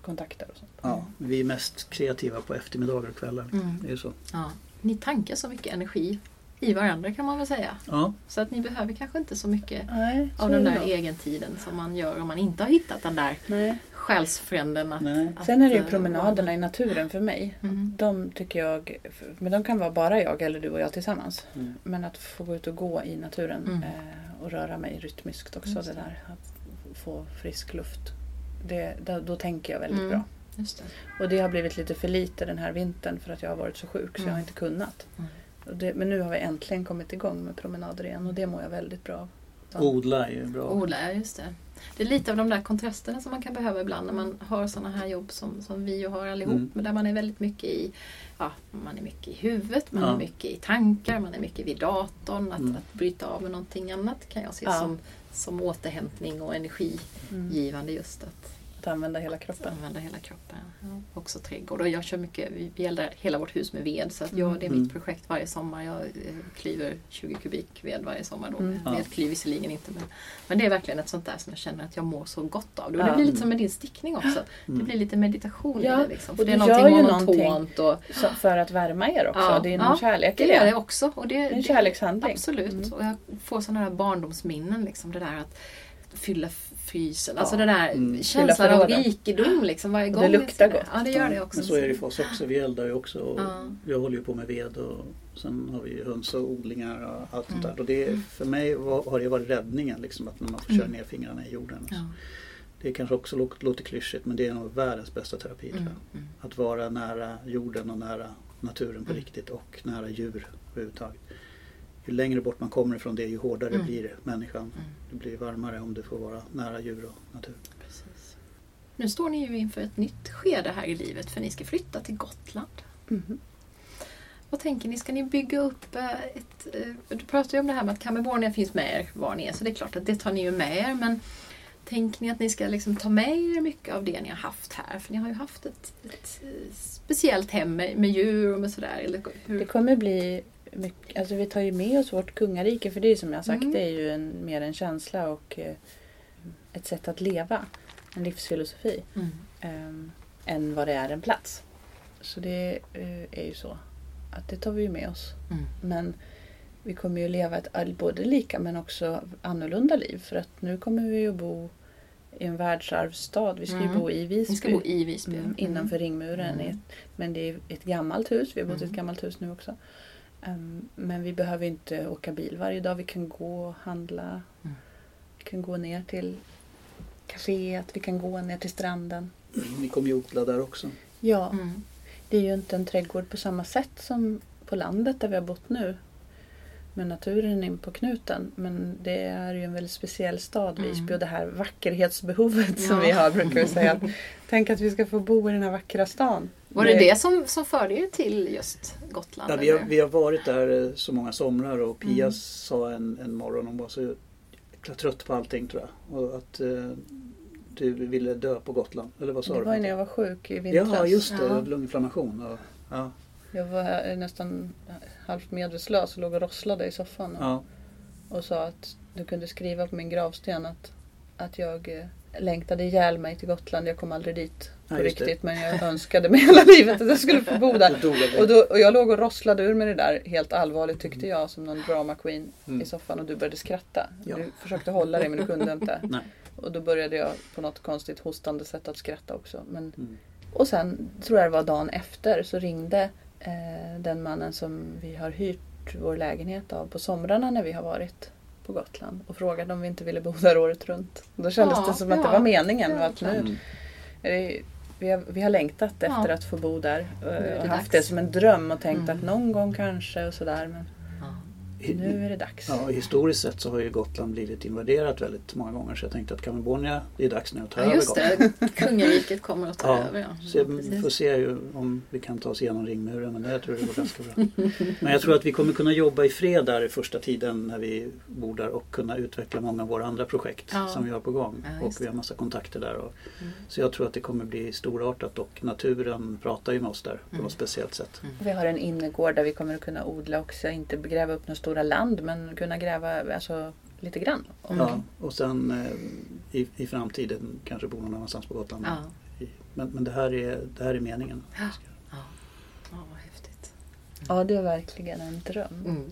Kontakter och sånt. ja, vi är mest kreativa på eftermiddagar och kvällar. Mm. Det är så. Ja. Ni tankar så mycket energi i varandra kan man väl säga. Ja, Så att ni behöver kanske inte så mycket Nej, så av den där egentiden som man gör om man inte har hittat den där Nej. själsfränden. Att, nej. att, Sen är det ju promenaderna i naturen för mig. Mm. De tycker jag, men de kan vara bara jag eller du och jag tillsammans. Mm. Men att få gå ut och gå i naturen Mm. eh, och röra mig rytmiskt också. Det. där att få frisk luft. Det, då, då tänker jag väldigt Mm. bra. Just det. Och det har blivit lite för lite den här vintern för att jag har varit så sjuk så jag har Mm. inte kunnat. Mm. Och det, men nu har vi äntligen kommit igång med promenader igen och det mår jag väldigt bra av. Så- Odla är ju bra. Odla, ja, just det. Det är lite av de där kontrasterna som man kan behöva ibland när man har sådana här jobb som, som vi ju har allihop. Mm. Men där man är väldigt mycket i ja, man är mycket i huvudet, man Ja. är mycket i tankar, man är mycket vid datorn. Att, Mm. att bryta av med någonting annat kan jag se Ja. som, som återhämtning och energigivande just att Att använda hela kroppen. använda hela kroppen. Ja. Också trädgård. Och jag kör mycket, vi eldar hela vårt hus med ved. Så att jag, det är Mm. mitt projekt varje sommar. Jag eh, klyver 20 kubik ved varje sommar. Då. Mm. Ja. Vedklyv visserligen inte. Men, men det är verkligen ett sånt där som jag känner att jag mår så gott av. Det. Och det blir lite som med din stickning också. Det Mm. blir lite meditation Ja, i det. Liksom. För och det är någonting gör ju monotont. Och, för att värma er också. Ja, det är någon ja, kärlek det i gör det. det också. Och det, Det är en kärlekshandling. Absolut. Mm. Och jag får sådana här barndomsminnen. Liksom, det där att fylla frysen. Alltså Ja. det där Mm. känslan av rikedom liksom, varje Och gång. det luktar gott. Ja, det gör det också. Men så är det för oss också. Vi eldar ju också. Och Ja. Jag håller ju på med ved och sen har vi ju höns och odlingar och allt sånt Mm. där. Och det, för mig var, har det varit räddningen liksom att när man får köra Mm. ner fingrarna i jorden. Ja. Det kanske också låter, klyschigt men det är nog världens bästa terapi Mm. Mm. Att vara nära jorden och nära naturen på Mm. riktigt och nära djur överhuvudtaget. Ju längre bort man kommer ifrån det ju hårdare Mm. blir människan. Mm. Det blir varmare om du får vara nära djur och natur. Precis. Nu står ni ju inför ett nytt skede här i livet för ni ska flytta till Gotland. Mhm. Vad tänker ni? Ska ni bygga upp eh, ett... eh, Du pratar ju om det här med att Kamerbornia finns med er var ni är, så det är klart att det tar ni ju med er. Men tänker ni att ni ska liksom ta med er mycket av det ni har haft här? För ni har ju haft ett, ett eh, speciellt hem med, med djur och med sådär. Eller hur? Det kommer bli mycket, alltså vi tar ju med oss vårt kungarike för det är som jag sagt, Mm. det är ju en, mer en känsla och eh, ett sätt att leva. En livsfilosofi. Mm. ehm, än vad det är en plats. Så det eh, är ju så att det tar vi ju med oss. Mm. Men vi kommer ju leva ett både lika men också annorlunda liv. För att nu kommer vi ju bo i en världsarvsstad. Vi ska ju Mm. bo i Visby. Vi ska bo i Visby. Mm, innanför ringmuren. Mm. i ett- Men det är ett gammalt hus. Vi har bott i ett Mm. gammalt hus nu också. Ehm, men vi behöver inte åka bil varje dag. Vi kan gå och handla. Mm. Vi kan gå ner till kaféet. Vi kan gå ner till stranden. Ni kommer ju odla där också. Ja, Mm. det är ju inte en trädgård på samma sätt som på landet där vi har bott nu. Med naturen in på knuten. Men det är ju en väldigt speciell stad, Mm. Visby. Och det här vackerhetsbehovet som Ja. vi har brukar vi säga. Att, tänk att vi ska få bo i den här vackra stan. Var det det som, som förde er till just Gotland? Ja, vi, har, vi har varit där eh, så många somrar och Pia Mm. sa en, en morgon, hon var så jäkla trött på allting tror jag. Och att eh, du ville dö på Gotland. Eller vad sa Det du? var ju när jag var sjuk i vintras. Ja, just det. Ja. Lunginflammation. Och, ja, Jag var nästan halvt medvetslös och låg och rosslade i soffan. ja. Och sa att du kunde skriva på min gravsten att, att jag eh, längtade ihjäl mig till Gotland. Jag kom aldrig dit på Ja, riktigt. Men jag önskade mig hela livet att jag skulle få bo där. Och, då, och jag låg och rosslade ur med det där helt allvarligt tyckte jag som någon drama queen Mm. i soffan och du började skratta. Ja. Du försökte hålla dig men du kunde inte. Nej. Och då började jag på något konstigt hostande sätt att skratta också. Men, Mm. och sen tror jag det var dagen efter så ringde den mannen som vi har hyrt vår lägenhet av på somrarna när vi har varit på Gotland och frågade om vi inte ville bo där året runt. Då kändes Ja, det som att det var meningen. Ja, att nu, det, vi, har, vi har längtat efter Ja. att få bo där eh, och dags. haft det som en dröm och tänkt Mm. att någon gång kanske och sådär. Men. Nu är det dags. Ja, historiskt sett så har ju Gotland blivit invaderat väldigt många gånger så jag tänkte att Kalifornien, det är dags nu att ta Ja, över just Gotland. det. Kungariket kommer att ta Ja, över. Ja. Så Precis. får se ju om vi kan ta oss igenom ringmuren men jag tror det går ganska bra. Men jag tror att vi kommer kunna jobba i fred där i första tiden när vi bor där och kunna utveckla många av våra andra projekt Ja. som vi har på gång. Ja, just och vi har massa kontakter där. Och, Mm. Så jag tror att det kommer bli storartat och naturen pratar ju med oss där på Mm. något speciellt sätt. Vi har en innergård där vi kommer att kunna odla också. Inte gräva upp några stora land men kunna gräva alltså, lite grann. Och, Mm. Ja, och sen eh, i, i framtiden kanske bo någon annanstans på Gotland. Ja. Men, men det, här är, det här är meningen. Ja. Ja. ja, vad häftigt. ja, det är verkligen en dröm. Mm.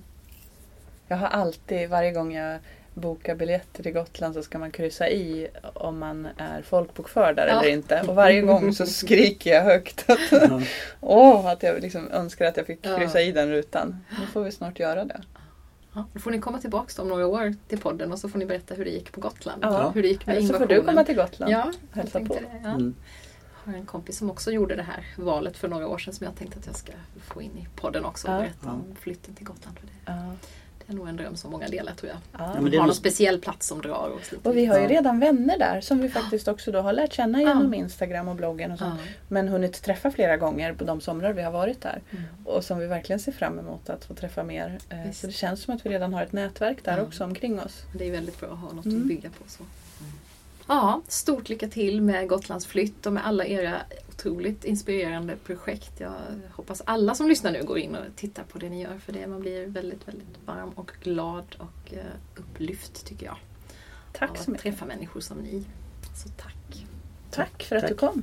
Jag har alltid, varje gång jag bokar biljetter till Gotland så ska man kryssa i om man är folkbokförd där Ja. eller inte. Och varje gång så skriker jag högt att, Ja. åh, att jag liksom önskar att jag fick Ja. kryssa i den rutan. Nu får vi snart göra det. Ja, då får ni komma tillbaka om några år till podden och så får ni berätta hur det gick på Gotland. Ja. Hur det gick med Eller så får du komma till Gotland. Ja, jag hälsa på. det. Ja. Mm. Jag har en kompis som också gjorde det här valet för några år sedan som jag tänkte att jag ska få in i podden också och berätta om flytten till Gotland. För det. Det är nog en dröm som många delar tror jag. Ja. är har någon speciell plats som drar lite. Och vi har ju redan vänner där som vi faktiskt också då har lärt känna genom Ja. Instagram och bloggen och sånt. ja. Men hunnit träffa flera gånger på de somrar vi har varit där. Mm. Och som vi verkligen ser fram emot att få träffa mer. Eh, Visst. Så det känns som att vi redan har ett nätverk där Ja. också omkring oss. Det är väldigt bra att ha något Mm. att bygga på. Så. Ja, stort lycka till med Gotlands flytt och med alla era otroligt inspirerande projekt. Jag hoppas alla som lyssnar nu går in och tittar på det ni gör för det man blir väldigt, väldigt varm och glad och eh, upplyft tycker jag. Tack av så att mycket. träffa människor som ni. Så tack! Tack för att Tack. du kom.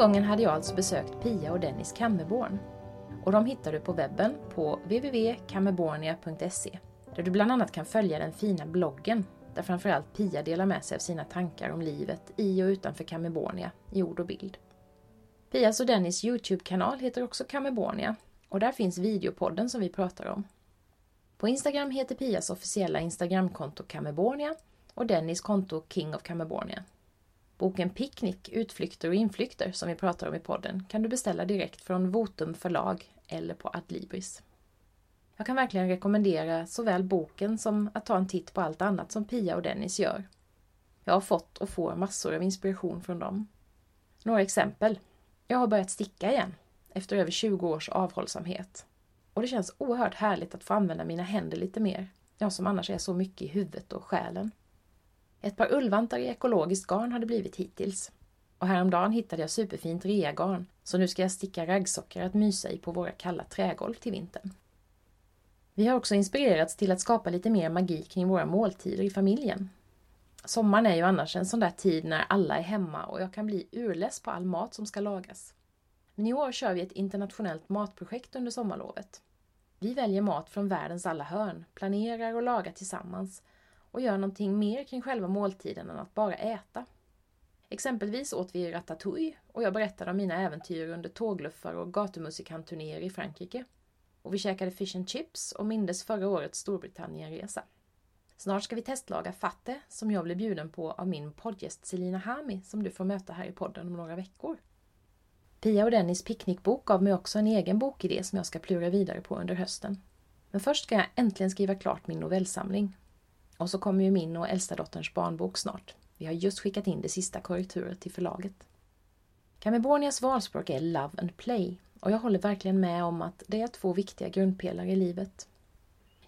Gången hade jag alltså besökt Pia och Dennis Kammerborn. Och de hittar du på webben på www.kammerbornia.se där du bland annat kan följa den fina bloggen där framförallt Pia delar med sig av sina tankar om livet i och utanför Kammerbornia i ord och bild. Pias och Dennis Youtube-kanal heter också Kammerbornia och där finns videopodden som vi pratar om. På Instagram heter Pias officiella Instagramkonto Kammerbornia och Dennis konto King of Kammerbornia. Boken Picknick, utflykter och inflykter som vi pratar om i podden kan du beställa direkt från Votum förlag eller på Adlibris. Jag kan verkligen rekommendera såväl boken som att ta en titt på allt annat som Pia och Dennis gör. Jag har fått och får massor av inspiration från dem. Några exempel. Jag har börjat sticka igen efter över 20 års avhållsamhet. Och det känns oerhört härligt att få använda mina händer lite mer. Jag som annars är så mycket i huvudet och själen. Ett par ullvantar i ekologiskt garn har det blivit hittills. Och häromdagen hittade jag superfint reagarn, så nu ska jag sticka raggsockor att mysa i på våra kalla trägolv till vintern. Vi har också inspirerats till att skapa lite mer magi kring våra måltider i familjen. Sommaren är ju annars en sån där tid när alla är hemma och jag kan bli urless på all mat som ska lagas. Men i år kör vi ett internationellt matprojekt under sommarlovet. Vi väljer mat från världens alla hörn, planerar och lagar tillsammans och gör någonting mer kring själva måltiden än att bara äta. Exempelvis åt vi ratatouille och jag berättade om mina äventyr under tågluffar och gatumusikantturnéer i Frankrike. Och vi käkade fish and chips och mindes förra årets Storbritannienresa. Snart ska vi testlaga fatte som jag blev bjuden på av min poddgäst Selina Hami som du får möta här i podden om några veckor. Pia och Dennis picknickbok gav mig också en egen bokidé som jag ska plura vidare på under hösten. Men först ska jag äntligen skriva klart min novellsamling. Och så kommer ju min och äldsta dotterns barnbok snart. Vi har just skickat in det sista korrekturet till förlaget. Camebornias valspråk är Love and Play och jag håller verkligen med om att det är två viktiga grundpelare i livet.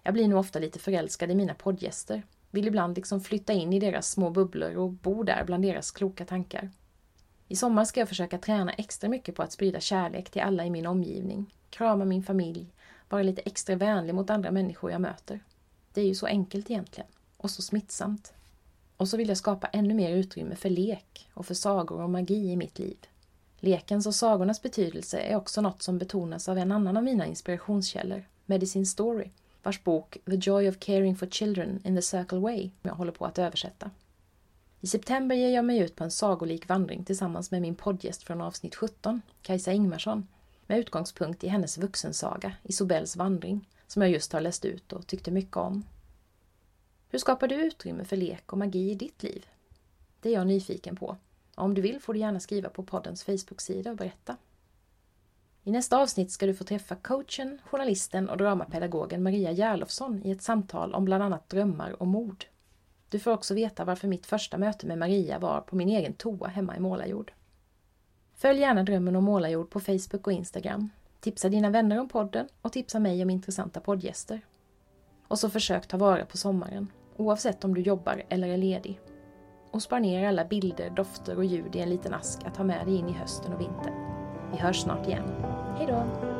Jag blir nog ofta lite förälskad i mina poddgäster, vill ibland liksom flytta in i deras små bubblor och bo där bland deras kloka tankar. I sommar ska jag försöka träna extra mycket på att sprida kärlek till alla i min omgivning, krama min familj, vara lite extra vänlig mot andra människor jag möter. Det är ju så enkelt egentligen, och så smittsamt. Och så vill jag skapa ännu mer utrymme för lek och för sagor och magi i mitt liv. Lekens och sagornas betydelse är också något som betonas av en annan av mina inspirationskällor, Medicine Story, vars bok The Joy of Caring for Children in the Circle Way jag håller på att översätta. I september ger jag mig ut på en sagolik vandring tillsammans med min poddgäst från avsnitt 17, Kajsa Ingmarsson, med utgångspunkt i hennes vuxensaga Isobels vandring, som jag just har läst ut och tyckte mycket om. Hur skapar du utrymme för lek och magi i ditt liv? Det är jag nyfiken på. Om du vill får du gärna skriva på poddens Facebook-sida och berätta. I nästa avsnitt ska du få träffa coachen, journalisten och dramapedagogen Maria Järlofsson i ett samtal om bland annat drömmar och mod. Du får också veta varför mitt första möte med Maria var på min egen toa hemma i Målarjord. Följ gärna Drömmen om Målarjord på Facebook och Instagram. Tipsa dina vänner om podden och tipsa mig om intressanta poddgäster. Och så försök ta vara på sommaren, oavsett om du jobbar eller är ledig. Och spar ner alla bilder, dofter och ljud i en liten ask att ha med dig in i hösten och vintern. Vi hörs snart igen. Hejdå!